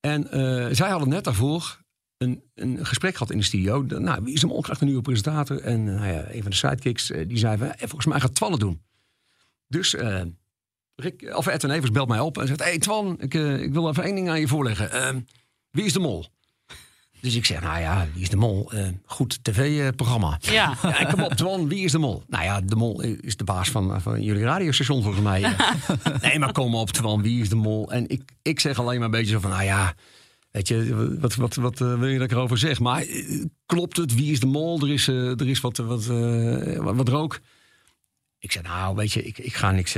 En eh, zij hadden net daarvoor een, een gesprek gehad in de studio. De- Nou, wie is hem krijgt een nieuwe presentator. En nou ja, een van de sidekicks die zei van, volgens mij gaat Twan het doen. Dus Rick, of Edwin Evers belt mij op en zegt... Hey Twan, ik, ik wil even één ding aan je voorleggen. Wie is de mol? Dus ik zeg, nou ja, wie is de mol? Eh, goed tv-programma. Ja. Ja, en kom op, Twan, wie is de mol? Nou ja, de mol is de baas van, van jullie radiostation volgens mij. nee, maar kom op, Twan, wie is de mol? En ik, ik zeg alleen maar een beetje zo van, nou ja... Weet je, wat, wat, wat eh, wil je dat ik erover zeg? Maar eh, klopt het? Wie is de mol? Er is, er is wat, wat, wat, wat rook. Ik zei, nou, weet je, ik, ik ga niks,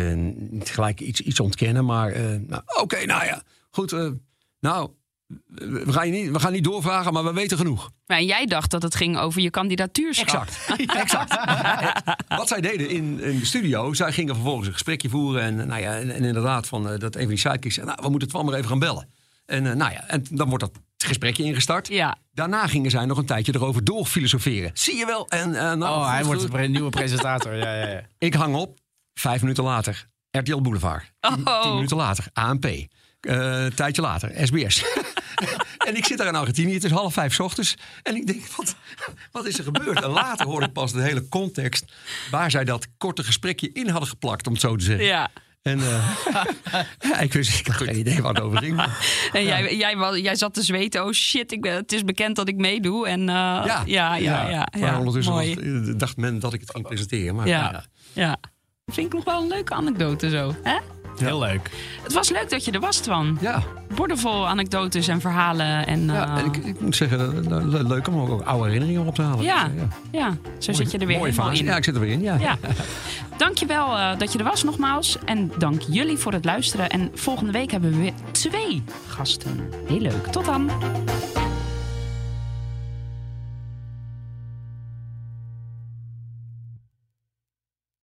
niet gelijk iets, iets ontkennen. Maar nou, oké, nou ja, goed. nou, we gaan, je niet, we gaan niet doorvragen, maar we weten genoeg. Maar jij dacht dat het ging over je kandidatuurschap. Exact. exact. Wat zij deden in, in de studio, zij gingen vervolgens een gesprekje voeren. En, nou ja, en, en inderdaad, van, eh, dat een van die sidekicks zei, nou, we moeten het wel maar even gaan bellen. En, eh, nou ja, en dan wordt dat gesprekje ingestart. Ja. Daarna gingen zij nog een tijdje erover doorfilosoferen. Zie je wel? En, eh, nou, Oh, hij wordt goed. een nieuwe presentator. Ja, ja, ja. Ik hang op. Vijf minuten later. RTL Boulevard. Tien, Oh. tien minuten later. ANP. Eh, een tijdje later. SBS. en ik zit daar in Argentinië. Het is half vijf 's ochtends. En ik denk, wat, wat is er gebeurd? En later hoorde ik pas de hele context... waar zij dat korte gesprekje in hadden geplakt, om het zo te zeggen. Ja. En eh, ja, ik, wist, ik had geen idee waar het over ging. En jij, jij, zat te zweten. Oh shit, ik ben, het is bekend dat ik meedoe. En, eh, ja, ja, ja. ja, Maar ondertussen mooi. was- dacht men dat ik het ging presenteren. Maar, Ja. ja. ja. Vind ik nog wel een leuke anekdote zo. Hè? Heel leuk. Het was leuk dat je er was, Twan. Ja, Bordevol anekdotes en verhalen. En, ja, eh, en ik, ik moet zeggen, eh, le- leuk om ook oude herinneringen op te halen. Ja, Dus, eh, ja, zo zit je er weer Mooie helemaal fase. in. Ja, ik zit er weer in. Ja. Ja. Dankjewel eh dat je er was nogmaals. En dank jullie voor het luisteren. En volgende week hebben we weer twee gasten. Heel leuk. Tot dan.